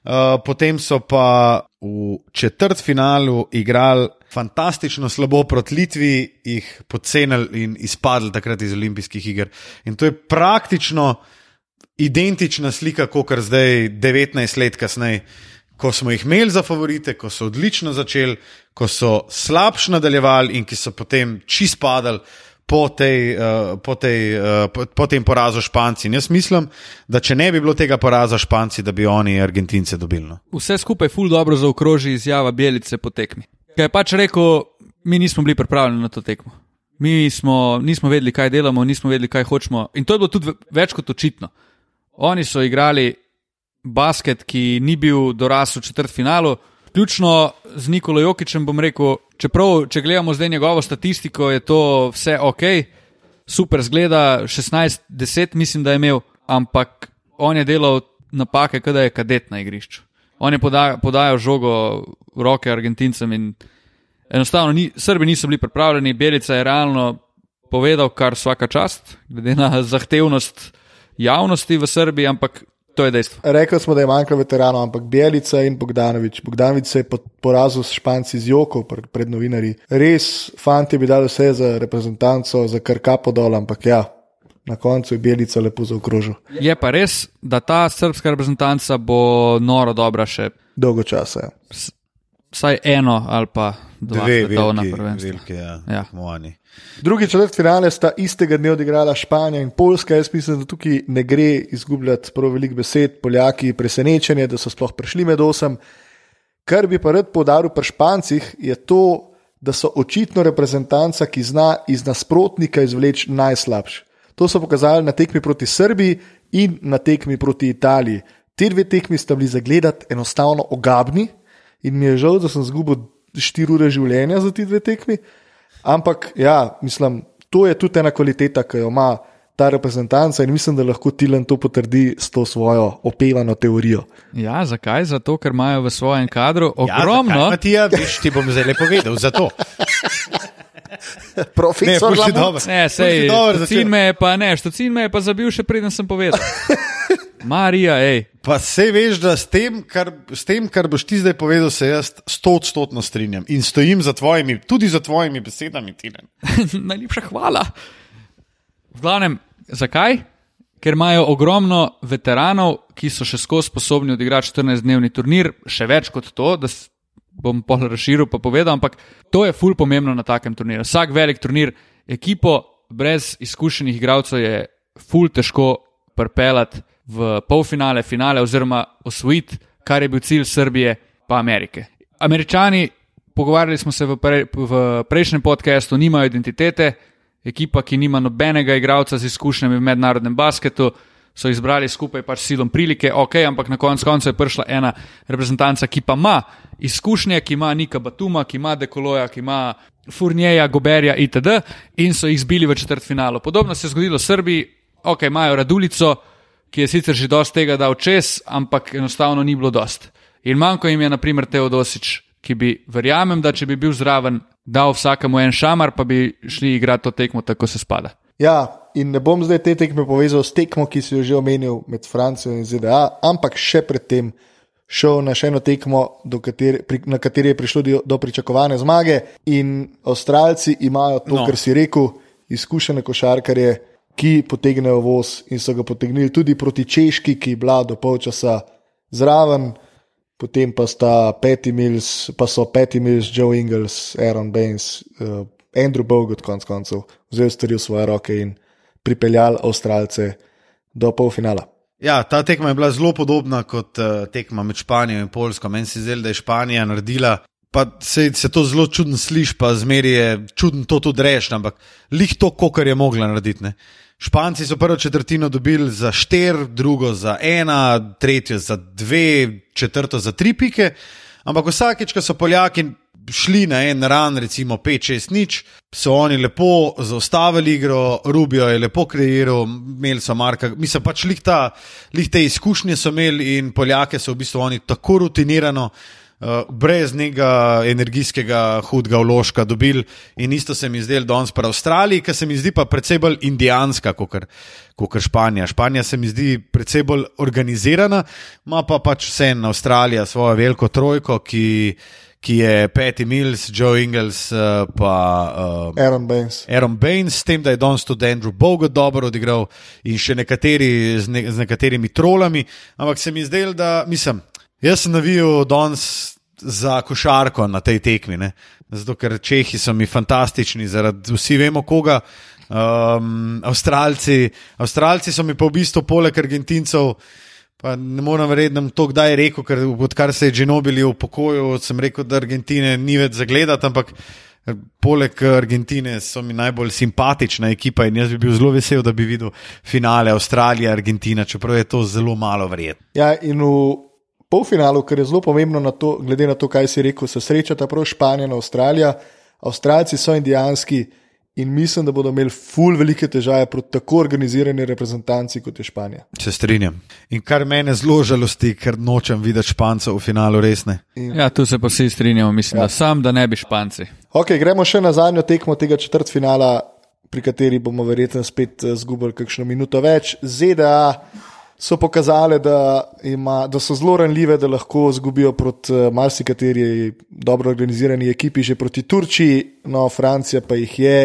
Uh, potem so pa v četrtfinalu igrali fantastično slabo proti Litvi, jih podcenili in izpadli takrat iz olimpijskih iger. In to je praktično identična slika, kot kar zdaj, 19 let kasneje, ko smo jih imeli za favorite, ko so odlično začeli, ko so slabš nadaljevali in ki so potem čist padali. Po, tej, uh, po, tej, uh, po, po tem porazu Španci. In jaz mislim, da če ne bi bilo tega poraza Španci, da bi oni Argentince dobili. No. Vse skupaj ful dobro zaokroži izjava Belice po tekmi. Kaj je pač rekel, mi nismo bili pripravljeni na to tekmo. Mi smo, nismo vedeli, kaj delamo, nismo vedeli, kaj hočemo. In to je bilo tudi ve- več kot očitno. Oni so igrali basket, ki ni bil dorasel v četrtfinalu, vključno z Nikolo Jokičem. Bom rekel, čeprav, če gledamo zdaj njegovo statistiko, je to vse ok, super zgleda, 16-10 mislim, da je imel, ampak on je delal napake, kada je kadet na igrišču. On je poda, podajal žogo v roke Argentincem in enostavno ni, Srbi niso bili pripravljeni, Belica je realno povedal, kar vsaka čast, glede na zahtevnost javnosti v Srbiji, ampak to je dejstvo. Rekli smo, da je manjkalo veteranov, ampak Bjelica in Bogdanovič. Bogdanovič se je po porazu s Španci z Joko pred, pred novinarji. Res, fanti bi dali vse za reprezentanco, za kar kapo dol, ampak ja, na koncu je Bjelica lepo zaokrožil. Je pa res, da ta srpska reprezentanca bo noro dobra še Dolgo časa. Ja. vsaj eno ali pa dva Dve svetovna veliki, prvenstva. veliki ja, Ja. tekmovani. Drugi četrt finale sta istega dne odigrala Španija in Poljska. Jaz mislim, da tukaj ne gre izgubljati prav veliko besed. Poljaki presenečenje, da so sploh prišli med osem. Kar bi pa rad poudaril pri Špancih, je to, da so očitno reprezentanca, ki zna iz nasprotnika izvleči najslabši. To so pokazali na tekmi proti Srbiji in na tekmi proti Italiji. Te dve tekmi sta bili zagledati enostavno ogabni in mi je žal, da sem izgubil 4 ure življenja za ti dve tekmi. Ampak, ja, mislim, to je tudi ena kvaliteta, ki jo ima ta reprezentanca in mislim, da lahko Tilan to potrdi s to svojo opevano teorijo. Ja, zakaj? Zato, ker imajo v svojem kadru Ja, ogromno. zakaj, Matija, veš, ti bom zdaj povedal. Zato. Ne, Profesor Lamont. dobro. Ne, sej, dobro me je pa ne, štocin me je pa zabil še preden sem povedal. Marija, hej. Pa se veš, da s tem, kar, s tem, kar boš ti zdaj povedal, se jaz stotodstotno strinjam in stojim za tvojimi, tudi za tvojimi besedami, Tilen. Najlepša hvala. V glavnem, zakaj? Ker imajo ogromno veteranov, ki so še skozi sposobni odigrati 14-dnevni turnir, še več kot to, da bom pol razširil pa povedal, ampak to je ful pomembno na takem turnirju. Vsak velik turnir, ekipo brez izkušenih igralcev je ful težko pripeljati v polfinale, finale oziroma osvojiti, kar je bil cilj Srbije pa Amerike. Američani, pogovarjali smo se v, pre, v prejšnjem podkastu, nimajo identitete, ekipa, ki nima nobenega igralca z izkušnjami v mednarodnem basketu, so izbrali skupaj pač silom prilike, ok, ampak na koncu konca je prišla ena reprezentanca, ki pa ima izkušnje, ki ima Nika Batuma, ki ima Dekoloja, ki ima Furnjeja, Goberja itd. in so jih zbili v četrtfinalu. Podobno se je zgodilo Srbiji, ok, imajo Radulico, ki je sicer že dosti tega dal čez, ampak enostavno ni bilo dost. In manjko jim je, naprimer, Teodosič, ki bi, verjamem, da če bi bil zraven, dal vsakemu en šamar, pa bi šli igrati to tekmo, tako se spada. Ja, in ne bom zdaj te tekme povezal s tekmo, ki si jo že omenil med Francijo in ZDA, ampak še predtem šel na še eno tekmo, kateri, pri, na kateri je prišlo do, do pričakovane zmage. In Avstralci imajo to, No. kar si rekel, izkušene košarkarje, ki potegnejo voz in so ga potegnili tudi proti Češki, ki je bila do polčasa zraven. Potem pa, Mills, pa so Patty Mills, Joe Ingles, Aaron Baines, uh, Andrew Bogut, konc koncev, vzel stvari v svoje roke in pripeljali Avstralce do polfinala. Ja, ta tekma je bila zelo podobna kot uh, tekma med Španijo in Polsko. Meni se zdi, da je Španija naredila. Pa se, se to zelo čudno sliši, pa zmeri je čudno to tudi reči, ampak lih to, kar je mogla narediti. Ne. Španci so prvo četrtino dobili za štir, drugo za ena, tretjo za dve, četrto za tri pike. Ampak vsakeč, ko so Poljaki šli na en ran, recimo 5-6 nič, so oni lepo zaustavili igro, Rubijo je lepo kreiral, imeli so Marka, mislim pač lih, ta, lih te izkušnje so imeli in Poljake so v bistvu oni tako rutinirano. Uh, brez nekega energijskega, hudega vložka dobili, in isto se mi zdelo danes pri Avstraliji, ki se mi zdi pa precej bolj indijanska kot Španija. Španija se mi zdi precej bolj organizirana, ima pa pač vseeno Avstralija svojo veliko trojko, ki, ki je Patty Mills, Joe Ingles, uh, pa uh, Aaron Baines. Aaron Baines, s tem, da je danes tudi Andrew Bogut dobro odigral in še nekateri z, ne, z nekaterimi trolami. Ampak se mi zdelo, da mislim. Jaz sem navijal danes za košarko na tej tekmi, ne? zato ker Čehi so mi fantastični, zaradi vsi vemo koga. Um, Avstralci, Avstralci so mi pa v bistvu poleg Argentincev, pa ne morem verjeti, da bom to kdaj rekel, ker odkar se je Džinobili v pokoju, sem rekel, da Argentine ni več zagledati, ampak poleg Argentine so mi najbolj simpatična ekipa in jaz bi bil zelo vesel, da bi videl finale Avstralije, Argentina, čeprav je to zelo malo verjetno. Ja, in v polfinalu, kar je zelo pomembno, na to, glede na to, kaj si rekel, se srečata prav Španija in Avstralija. Avstralci so indijanski in mislim, da bodo imeli ful velike težave proti tako organizirani reprezentanci kot je Španija. Se strinjam. In kar mene zelo žalosti, ker nočem videti Špancev v finalu, res ne. Ja, tu se pa vsi strinjamo, mislim, ja. da sam, da ne bi španci. Ok, gremo še na zadnjo tekmo tega četrtfinala, pri kateri bomo verjetno spet eh, zgubili kakšno minuto več. ZDA so pokazale, da, ima, da so zelo ranljive, da lahko zgubijo proti eh, marsikateri dobro organizirani ekipi, že proti Turčiji, no Francija pa jih je,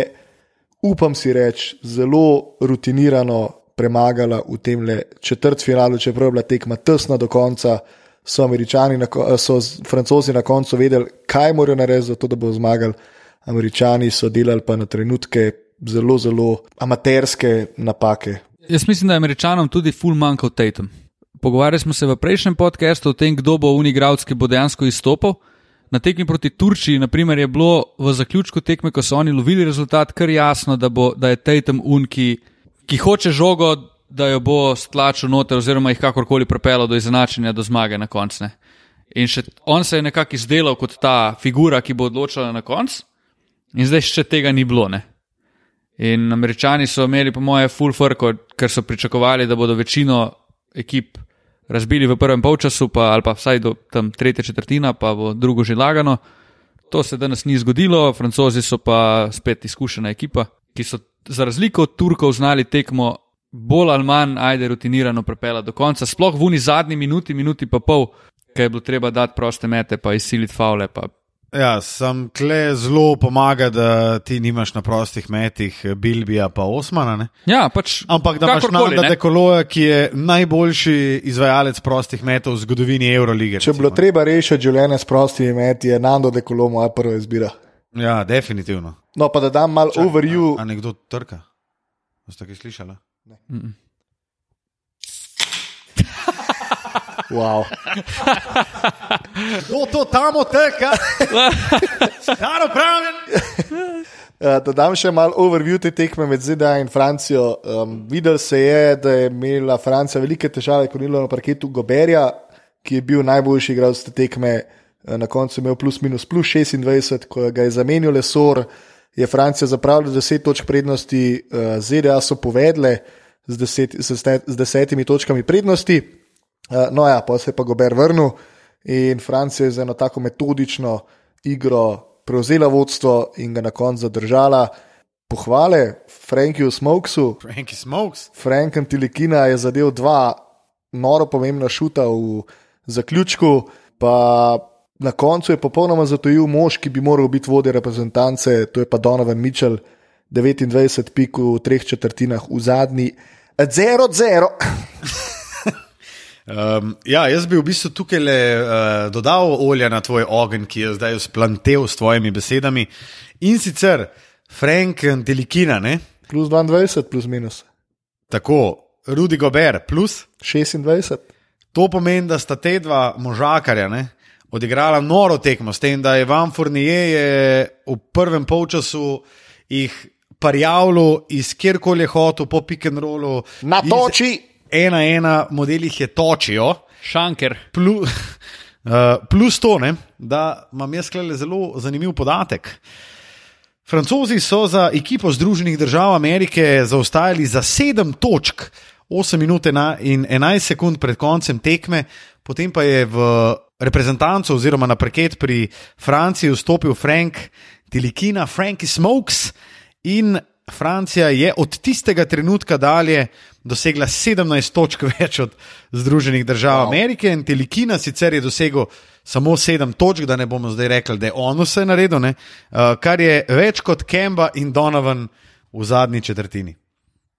upam si reči, zelo rutinirano premagala v tem četrtfinalu, čeprav je bila tekma tesna do konca. So, na, so francozi na koncu vedeli, kaj morajo narediti, zato da bodo zmagali. Američani so delali pa na trenutke zelo, zelo amaterske napake. Jaz mislim, da je američanom tudi full manjkal Tatum. Pogovarjali smo se v prejšnjem podkastu o tem, kdo bo unigralc, ki bo dejansko izstopil. Na tekmi proti Turčiji, naprimer, je bilo v zaključku tekme, ko so oni lovili rezultat, kar jasno, da, bo, da je Tatum un, ki, ki hoče žogo, da jo bo stlačil noter, oziroma jih kakorkoli propeljal do izenačenja, do zmage na koncu. In še on se je nekako izdelal kot ta figura, ki bo odločila na koncu, in zdaj še tega ni bilo. Ne? In američani so imeli, po moje, full frko, ker so pričakovali, da bodo večino ekip razbili v prvem polčasu, pa, ali pa vsaj do tam tretje četrtina, pa bo drugo že lagano. To se danes ni zgodilo, francozi so pa spet izkušena ekipa, ki so za razliko od Turkov znali tekmo bolj ali manj, ajde, rutinirano prepela do konca, sploh v uni zadnji minuti, minuti pa pol, ker je bilo treba dati proste mete, pa izsiliti faule. Pa. Ja, sem kle zelo pomaga, da ti nimaš na prostih metih Bilbija pa Osmana. Ne? Ja, pač. Ampak da imaš Nanda Dekoloja, ki je najboljši izvajalec prostih metov v zgodovini Eurolige. Če bi bilo treba rešiti življenje s prostimi meti, je Nando Dekolo moja prva izbira. Ja, definitivno. No, pa da dam mal overview. A, a nekdo trka? Ste kaj slišali? Wow. Kdo to tam oteka? Staro pravim. Uh, da dam še malo overview te tekme med ZDA in Francijo. Um, videl se je, da je imela Francija velike težave, ko ni bilo na parketu Goberja, ki je bil najboljši igralec te tekme. Uh, na koncu je imel plus minus plus 26, ko ga je zamenil Lesor, je Francija zapravila 10 točk prednosti, uh, ZDA so povedle z, deset, z, z desetimi točkami prednosti. Uh, no, ja, pa se je pa Gober vrnil in Francija je z eno tako metodično igro prevzela vodstvo in ga na koncu zadržala. Pohvale Frankiju Smokesu. Frankie Smokes. Frank Antilikina je zadev dva noro pomembna šuta v zaključku, pa na koncu je popolnoma zatojil mož, ki bi moral biti vodja reprezentance, to je pa Donovan Mitchell, 29 pik v treh četrtinah v zadnji, 0-0. Um, ja, jaz bi v bistvu tukaj le uh, dodal olja na tvoj ogenj, ki je zdaj splantel s tvojimi besedami. In sicer Frank Delikina, ne? Plus 22, plus minus. tako Rudi Gober, plus. 26. To pomeni, da sta te dva možakarja ne, odigrala noro tekmo, s tem, da je Van Fournier je v prvem polčasu jih parjavljal iz kjerkoli je hotel, po pick and rollu. Na iz toči. Ena, ena, modeli jih je točijo. Šanker. Plus, uh, plus to, ne, da imam jaz klele zelo zanimiv podatek. Francozi so za ekipo Združenih držav Amerike zaostajali za 7 točk, 8 minut in 11 sekund pred koncem tekme, potem pa je v reprezentanco oziroma na parket pri Franciji vstopil Frank Tilikina, Frankie Smokes in Francija je od tistega trenutka dalje dosegla 17 točk več od Združenih držav wow. Amerike in Telikina sicer je dosegel samo 7 točk, da ne bomo zdaj rekli, da je on vse naredil, ne? uh, kar je več kot Kemba in Donovan v zadnji četrtini.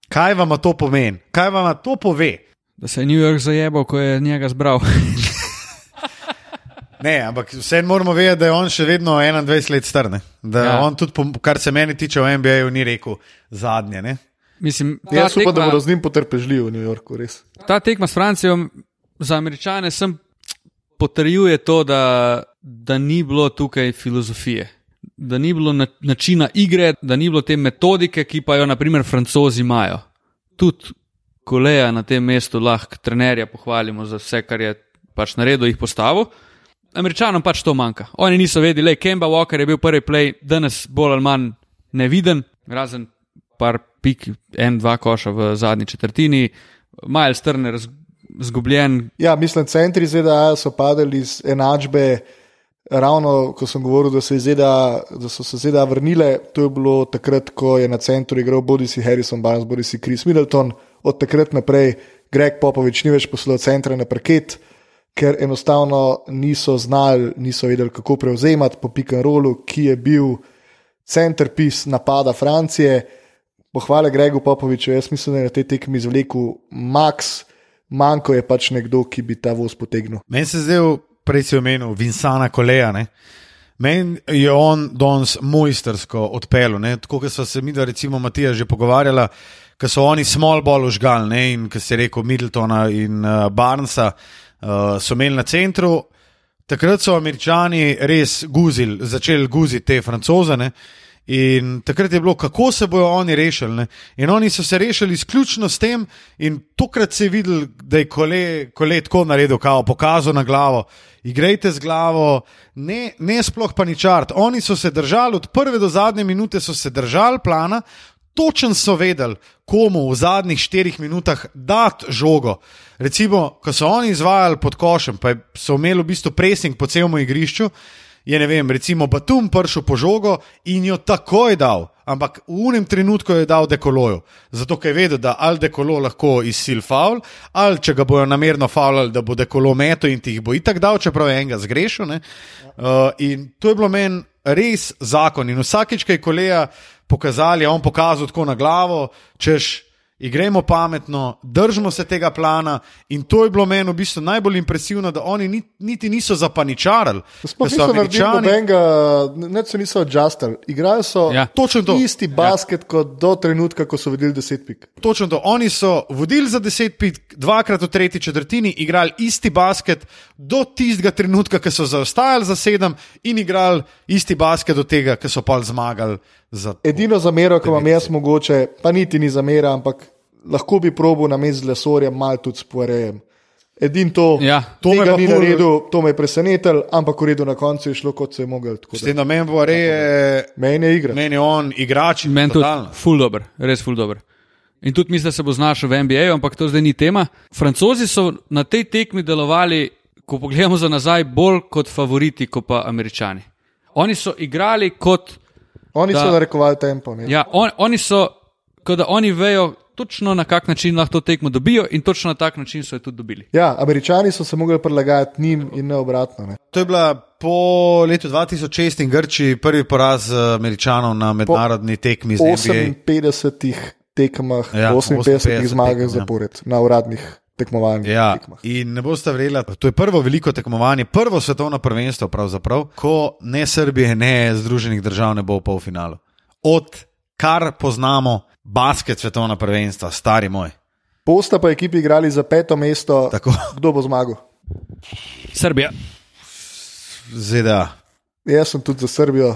Kaj vam to pomeni? Kaj vam to pove? Da se je New York zajebal, ko je njega zbral. Ne, ampak vse moramo vedeti, da je on še vedno 21 let star. Ne? Da ja. Ja. on tudi, kar se meni tiče v NBA-ju, ni rekel zadnje. Ne? Mislim, ta, Jaz upam, da bodo z njim potrpežljivi v New Yorku, res. ta tekma s Francijo za američane sem potrjuje to, da, da ni bilo tukaj filozofije. Da ni bilo na, načina igre, da ni bilo te metodike, ki pa jo, naprimer, francozi imajo. Tudi kolega na tem mestu lahko trenerja pohvalimo za vse, kar je pač naredil, jih postavil. Američanom pač to manjka. Oni niso vedeli, le Kemba Walker je bil prvi play, danes bolj ali manj neviden, razen par pik, en, dva koša v zadnji četrtini, Miles Turner zgubljen. Ja, mislim, centri ZDA so padali iz enačbe. Ravno ko sem govoril, da, se ZDA, da so se ZDA vrnile, to je bilo takrat, ko je na centru igral bodi si Harrison Barnes, bodi si Chris Middleton. Od takrat naprej Greg Popovič ni več poslal centra na parket, ker enostavno niso znali, niso vedeli, kako prevzemati po rollu, ki je bil centerpiece napada Francije. Pohvale Gregu Popoviču, jaz mislim, da je na tej tekmi izvlekel max, manjko je pač nekdo, ki bi ta voz potegnil. Meni se zdaj, prej si omenil Vinsana Koleja. Meni je on danes mojstersko odpeljal. Tako kot so se mi, da recimo Matija, že pogovarjala, ko so oni small ball užgal in ko si rekel Middletona in uh, Barnsa, uh, so imeli na centru. Takrat so američani res guzili, začeli guziti te francoze. Ne? In takrat je bilo, kako se bodo oni rešili. Ne? In oni so se rešili izključno s tem, in tokrat je videl, da je kole, kole tako naredil, kao pokazal na glavo. Igrajte z glavo, ne, ne sploh paničart. Oni so se držali, od prve do zadnje minute so se držali plana, točen so vedeli, komu v zadnjih štirih minutah dati žogo. Recimo, ko so oni izvajali pod košem, pa so imeli v bistvu presing po celem igrišču, je ne vem, recimo Batum prišel po žogo in jo takoj dal. Ampak v unem trenutku je dal dekoloju, zato ker je vedel, da ali dekolo lahko izsil faul, ali če ga bojo namerno faulali, da bo dekolo meto in ti jih bo itak dal, čeprav je enega zgrešil. ne. Uh, in to je bilo meni res zakon. In vsakič, ko je kolega pokazal, je on pokazal tako na glavo, češ igrajmo pametno, držimo se tega plana. In to je bilo meni v bistvu najbolj impresivno, da oni ni, niti niso zapaničarali. Sploh niso naredili nobenega, ne se niso adjustali. Igrajo so Ja. Točno to. isti basket ja. kot do trenutka, ko so videli 10 pik. Točno to. Oni so vodili za 10 pik, dvakrat v tretji četrtini, igrali isti basket do tistega trenutka, ko so zaostajali za 7 in igrali isti basket do tega, ko so pa zmagali. Za... Edino zamero, ki imam jaz mogoče, pa niti ni zamera, ampak lahko bi probil na mestu z lesorjem, malo tudi s porejem. Edino to, Ja. To me ni naredil, to me je presenetilo, ampak v redu na koncu je šlo, kot se je mogel. tako S da. tem, da meni bo reje, Meni je igra. meni je on igrač. Meni totalno. ful dobr, res ful dobr. In tudi mislim, da se bo znašel v NBA, ampak to zdaj ni tema. Francozi so na tej tekmi delovali, ko pogledamo za nazaj, bolj kot favoriti, kot pa američani. Oni so igrali kot, Oni da- so narekovali tempo. ne. ja, on, oni so, da oni vejo točno na kak način lahko to tekmo dobijo in točno na tak način so jo tudi dobili. Ja, američani so se mogli prilagajati njim in ne obratno. Ne. To je bila po letu 2006 in Grčiji prvi poraz eh, američanov na mednarodni tekmi z NBA. 58 tekmah, Ja, ja, 58 58 zmagah ja. zapored na uradnih tekmovanjih. Ja, tekmah. in ne boste verjeli, to je prvo veliko tekmovanje, prvo svetovno prvenstvo, pravzaprav, ko ne Srbije, ne Združenih držav ne bo v polfinalu. Od kar poznamo basket svetovna prvenstva, stari moj. Posta pa ekipi igrali za peto mesto. Tako. Kdo bo zmagal? Srbija. ZDA. Jaz sem tudi za Srbijo.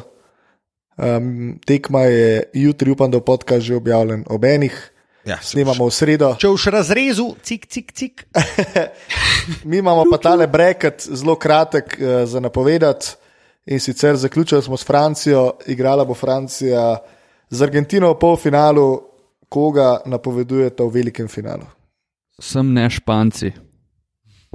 Um, tekma je jutri, upam, da bo podcast že objavljen ob enih. Ja, Snemamo v sredo. Če už razrezu, cik, cik, cik. Mi imamo pa tale breket, zelo kratek uh, za napovedati. In sicer zaključili smo s Francijo, igrala bo Francija z Argentino v polfinalu, koga napovedujete v velikem finalu. Sem ne Španci.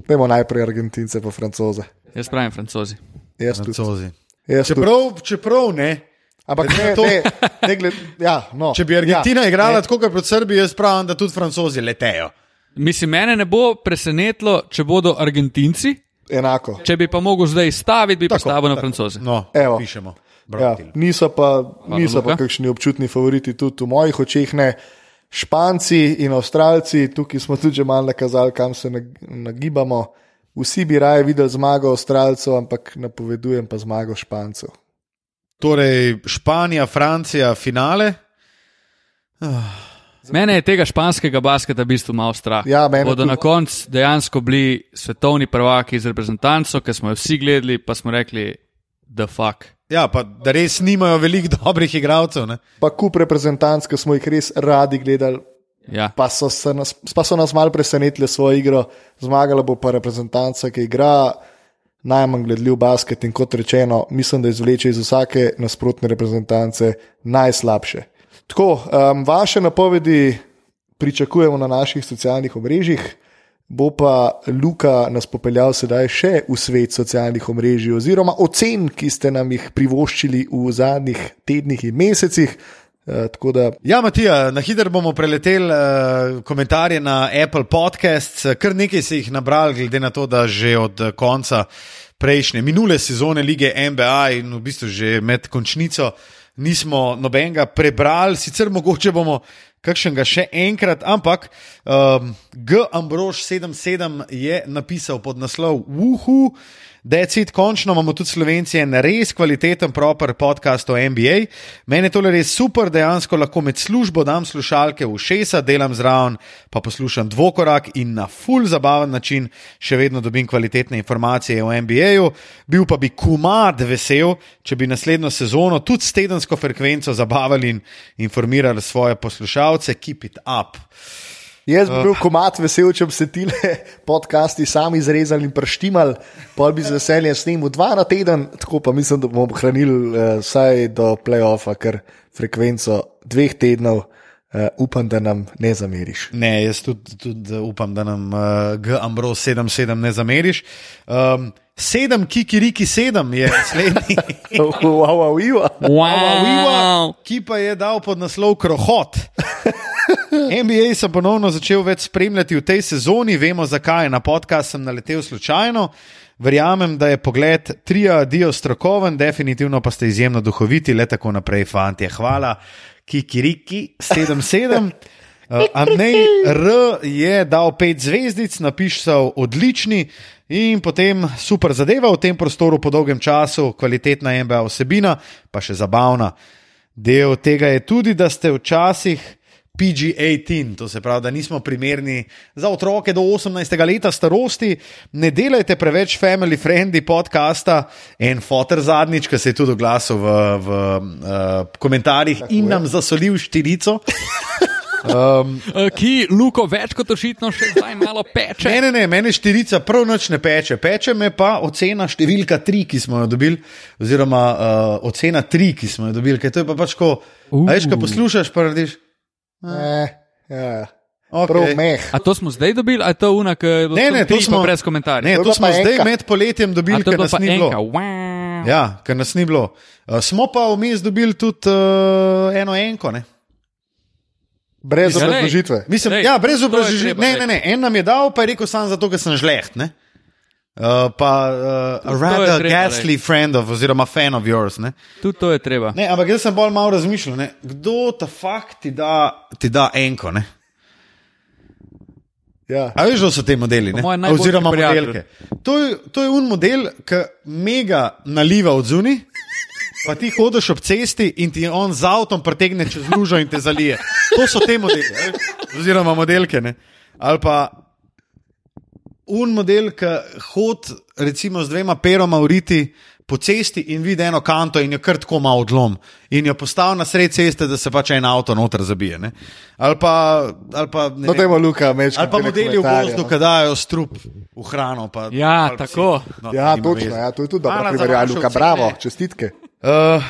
Dajmo najprej Argentince, pa Francoze. Jaz pravim Francozi. Jaz. Francozi. Jaz. Čeprav, čeprav ne. Ampak ne, to- ne, ne gled, ja, no, Če bi Argentina ja, igrala ne, tako kot proti Srbiji, jaz pravim, da tudi Francozi letejo. Mislim, mene ne bo presenetilo, če bodo Argentinci, Enako. če bi pa mogel zdaj staviti, bi Tako, stavil na tako. Francoze. No, Evo. pišemo. Ja, Bratilo. niso pa, niso pa kakšni občutni favoriti, tudi v mojih očeh ne. Španci in Avstralci, tukaj smo tudi že malo nakazali, kam se nag- nagibamo. Vsi bi raje videli zmago Avstralcev, ampak napovedujem pa zmago Špancev. Torej, Španija, Francija, finale. Mene je tega španskega basketa v bistvu malo strah. Ja, Bodo na koncu dejansko bili svetovni prvaki z reprezentanco, ki smo jo vsi gledali, pa smo rekli, da fuck. Ja, pa da res nimajo veliko dobrih igralcev. Ne? Pa kup reprezentanc, ki smo jih res radi gledali, Ja. pa so, se nas, pa so nas malo presenetili s svojo igro. Zmagala bo pa reprezentanca, ki igra najmanj gledljiv basket in kot rečeno, mislim, da izvleče iz vsake nasprotne reprezentance najslabše. Tako, um, vaše napovedi pričakujemo na naših socialnih omrežjih. Bo pa Luka nas popeljal sedaj še v svet socialnih omrežij, oziroma ocen, ki ste nam jih privoščili v zadnjih tednih in mesecih. Uh, tako da Ja, Matija, na hitro bomo preleteli uh, komentarje na Apple Podcasts, kar nekaj se jih nabrali, glede na to, da že od eh, konca prejšnje, minule sezone lige NBA in v bistvu že med končnico nismo nobenega prebrali, sicer mogoče bomo kakšnega še enkrat, ampak um, G. Ambrož 77 je napisal pod naslov Wuhu. Decid, končno imamo tudi slovenci en res kvaliteten, proper podcast o NBA. Meni je tole res super, dejansko lahko med službo dam slušalke v šesa, delam zraven, pa poslušam dvokorak in na full zabaven način še vedno dobim kvalitetne informacije o NBA-ju. Bil pa bi kumad vesel, če bi naslednjo sezono tudi s tedensko frekvenco zabavali in informirali svoje poslušalce. Keep it up. Jaz bi bil komat vesel, če bi se ti podcasti sami izrezali in prštimal, pa bi z veseljem snimil dva na teden, tako pa mislim, da bomo hranili uh, vsaj do playoffa, ker frekvenco dveh tednov uh, upam, da nam ne zameriš. Ne, jaz tudi, tudi upam, da nam uh, G. Ambros 77 ne zameriš. Um, sedem, kikiriki sedem je naslednji. Wow, wow, wow. Wow. ki pa je dal pod naslov Krohot. NBA sem ponovno začel več spremljati v tej sezoni, vemo zakaj. Na podcast sem naletel slučajno. Verjamem, da je pogled trija dio strokoven, definitivno pa ste izjemno duhoviti, le tako naprej, fanti. Hvala, Kikiriki 77. Uh, Anej R je dal pet zvezdic, napisal odlični in potem super zadeva v tem prostoru po dolgem času, kvalitetna MBA vsebina, pa še zabavna. Del tega je tudi, da ste včasih PG-18, to se pravi, da nismo primerni za otroke do 18. leta starosti. Ne delajte preveč family friendly podcasta. En fotor zadnjič, ki se je tudi oglasil v, v uh, komentarjih Tako in je. nam zasolil štirico. Um, Eh, Ki Luko več kot očitno še zdaj malo peče. ne, ne, ne, meni štirica prav noč ne peče. Peče me pa ocena številka tri, ki smo jo dobili, oziroma uh, ocena tri, ki smo jo dobili, ker to je pa pač ko. Uh. Veš, ko poslušaš, pa radiš. Eh, ja. Okay. Prav meh. A to smo zdaj dobili, ali je to una, ki je bila Ne, ne, to smo brez komentarjev? Ne, To to smo pa zdaj enka. med poletjem dobili, to je ker bila nas ni enka. bilo. Wow. Ja, ker nas ni bilo. Uh, smo pa vmes dobili tudi uh, eno enko. Ne? Brez Ja, obrazložitve. Mislim, Lej, ja, brez obrazložitve. Ne, ne, ne, en nam je dal, pa je rekel sam zato, ker sem žleht. Ne? Uh, pa uh, a je rather ghastly friend of, oziroma fan of yours. Tudi to je treba. Ne, ampak jaz sem bolj malo razmišljal, ne? kdo ta fakt ti da, ti da enko. Ne? Ja. A veš, da so te modeli, oziroma modelke. To je, to je un model, ki mega naliva od zunaj. Pa ti hodiš ob cesti in ti on z avtom pretegne čez lužo in te zalije. To so te veš, oziroma modelke. Ne? Ali pa un model, ki hod recimo z dvema peroma uriti po cesti in vidi eno kanto in jo kar tako malo odlom in jo postavi na sred ceste, da se pač en avto noter zabije. Ne? Ali pa, ali pa, ne No, vem, Luka, mečka. ali pa modeli v gozdu, ki dajo strup v hrano. Pa, Ja, tako. si- no, Ja, točno, veze. ja, to je tudi dobro vaše Luka, bravo, čestitke. Uh,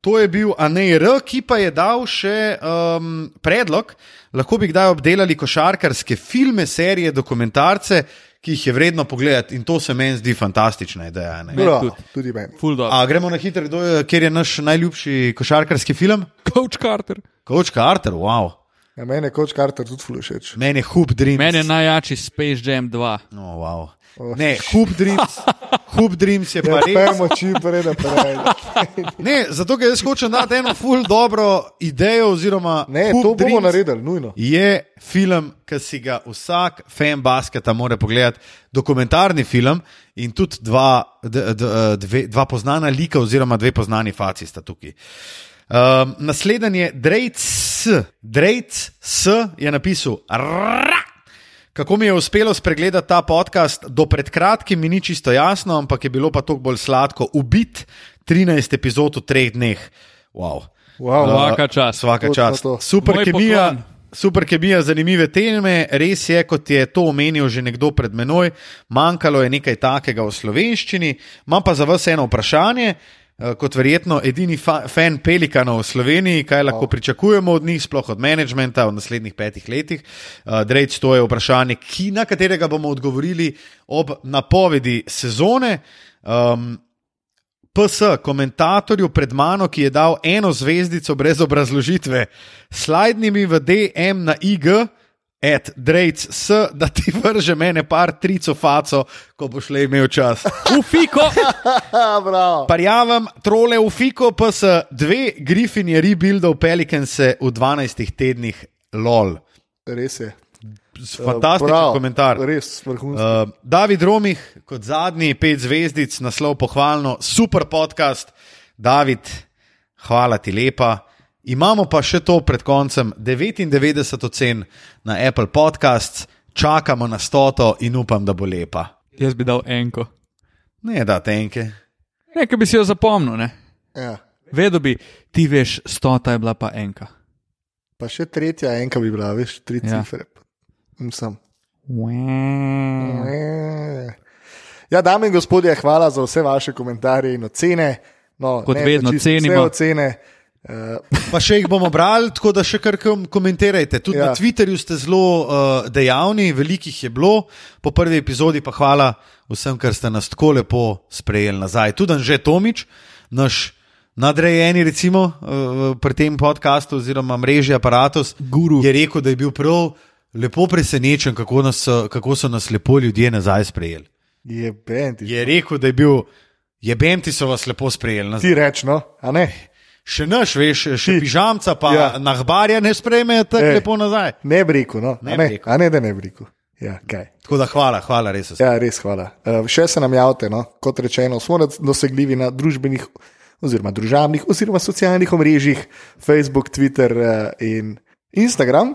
to je bil ANR, ki pa je dal še um, predlog, lahko bi kdaj obdelali košarkarske filme, serije, dokumentarce, ki jih je vredno pogledati in to se meni zdi fantastična ideja. ne. Prav, tudi. tudi meni. A gremo na hitro, kdo je, kjer je naš najljubši košarkarski film? Coach Carter. Coach Carter, wow. Ja, meni je Coach Carter tudi ful všeč. Meni je Hoop Dreams. Meni je najjači Space Jam 2. Oh, wow. Ne, Hoop Dreams, Hoop Dreams je pa Ja, res. pojmo čim prej naprej. Ne, zato ker jaz hočem dati eno ful dobro idejo, oziroma Ne, Hoop to bomo naredili, nujno. Je film, ki si ga vsak fan basketa mora pogledati, dokumentarni film in tudi dva, d, d, dve, dva poznana lika, oziroma dve poznani faci sta tukaj. Um, naslednji je Drejc. Drejc S je napisal. "Rrrra." Kako mi je uspelo spregledati ta podcast, do pred kratkim mi ni čisto jasno, ampak je bilo pa toliko bolj sladko. Ubit 13 epizod v treh dneh. Wow. Wow. Svaka čast. Svaka Točno čast. to. Super Moj kemija. poklon. Super kemija, zanimive teme. Res je, kot je to omenil že nekdo pred menoj, manjkalo je nekaj takega v slovenščini. Imam pa za vas eno vprašanje. Eh, Kot verjetno edini fa fan Pelikanov v Sloveniji, kaj lahko Wow. pričakujemo od njih, sploh od menedžmenta v naslednjih petih letih. Uh, Drejč, to je vprašanje, ki, na katerega bomo odgovorili ob napovedi sezone. Um, PS, komentatorju pred mano, ki je dal eno zvezdico brez obrazložitve, slajdni mi v DM na IG, at Drejc, s, da ti vrže mene par trico faco, ko boš le imel čas. Ufiko! Parjavam, trole v Fiko, PS, dve Griffin je rebuildal Pelikanse v 12 tednih, lol. Res je. Fantastičen Prav, komentar. Res vrhunski. Uh, David Romih, kot zadnji, pet zvezdic, naslov pohvalno, super podcast. David, hvala ti lepa. Imamo pa še to pred koncem, 99 ocen na Apple Podcasts, čakamo na stoto in upam, da bo lepa. Jaz bi dal enko. Ne, da tenke. Nekaj bi si jo zapomnil, ne? Ja. Vedel bi, ti veš, stota je bila pa enka. Pa še tretja enka bi bila, veš, tri Ja. cifre. Sem. Wow. Ja, dame in gospodje, hvala za vse vaše komentarje in ocene. No, Kot ne vedno čisto cenimo. Vse ocene. Uh, Pa še jih bomo brali, tako da še kar kom- komentirajte. Tudi ja. Na Twitterju ste zelo uh, dejavni, velikih je bilo, po prvi epizodi pa hvala vsem, ker ste nas tako lepo sprejeli nazaj. Tudi Anže Tomič, naš nadrejeni, recimo uh, pri tem podkastu oziroma mreži Apparatus, Guru. je rekel, da je bil prav lepo presenečen, kako, nas, kako so nas lepo ljudje nazaj sprejeli. je. Je rekel, da je bil, je bem ti so vas lepo sprejeli nazaj. Ti reč, no, a ne? Še naš, veš, še pižamca, pa Ja. ja. nahbarja ne sprejme tako Ej. lepo nazaj. Ne rekel, no. Ne a, ne, rekel. a ne, da ne rekel. Ja, kaj. Tako da hvala, hvala, res. Ja. Res hvala. Uh, še se nam javite, no? kot rečeno, smo dosegljivi na družbenih, oziroma družabnih, oziroma socialnih omrežjih, Facebook, Twitter uh, in Instagram.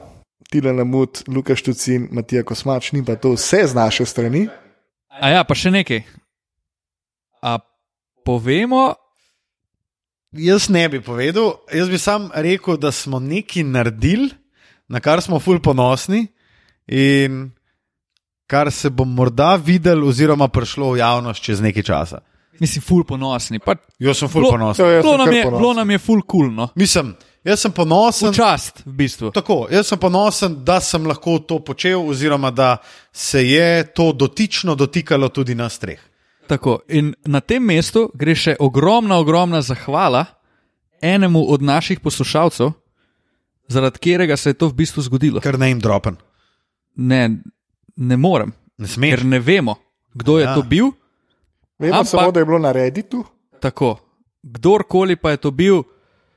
Tile namud, Lukaš Tucin, Matija Kosmač, ni pa to vse z naše strani. A ja, pa še nekaj. A povemo, Jaz ne bi povedal, jaz bi sam rekel, da smo nekaj naredili, na kar smo ful ponosni in kar se bo morda videl, oziroma prišlo v javnost čez nekaj časa. mislim, ful ponosni. Pa, Jaz sem ful Bilo- ponosen. Ja, bilo, nam je, bilo nam je ful kul, cool, no. Mislim, jaz sem ponosen. V čast, v bistvu. Tako, jaz sem ponosen, da sem lahko to počel, oziroma da se je to dotično dotikalo tudi nas treh. Tako, in na tem mestu gre še ogromna, ogromna zahvala enemu od naših poslušalcev, zaradi katerega se je to v bistvu zgodilo. Kar ne jim dropen. Ne, ne morem, Ne smeš. ker ne vemo, kdo je Ja. to bil. Vemo Ampak- samo, da je bilo na Redditu Tako, kdorkoli pa je to bil,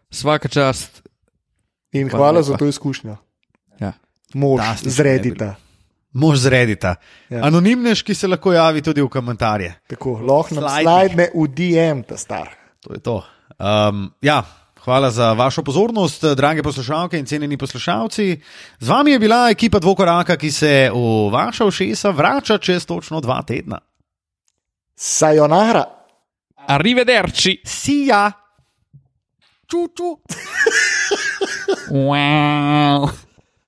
vsaka čast. in hvala lepa. za to izkušnjo. Ja. Mož z Reddita. Mož zredita. Ja. Ja. Anonimnež, ki se lahko javi tudi v komentarje. Tako, lahko nam slajdne v DM, ta star. To je to. Um, ja. Hvala za vašo pozornost, drage poslušalke in cenjeni poslušalci. Z vami je bila ekipa Dvokoraka, ki se v vaša ušesa vrača čez točno dva tedna. Sayonara. Arrivederci. Sija! Ču, ču. Wow.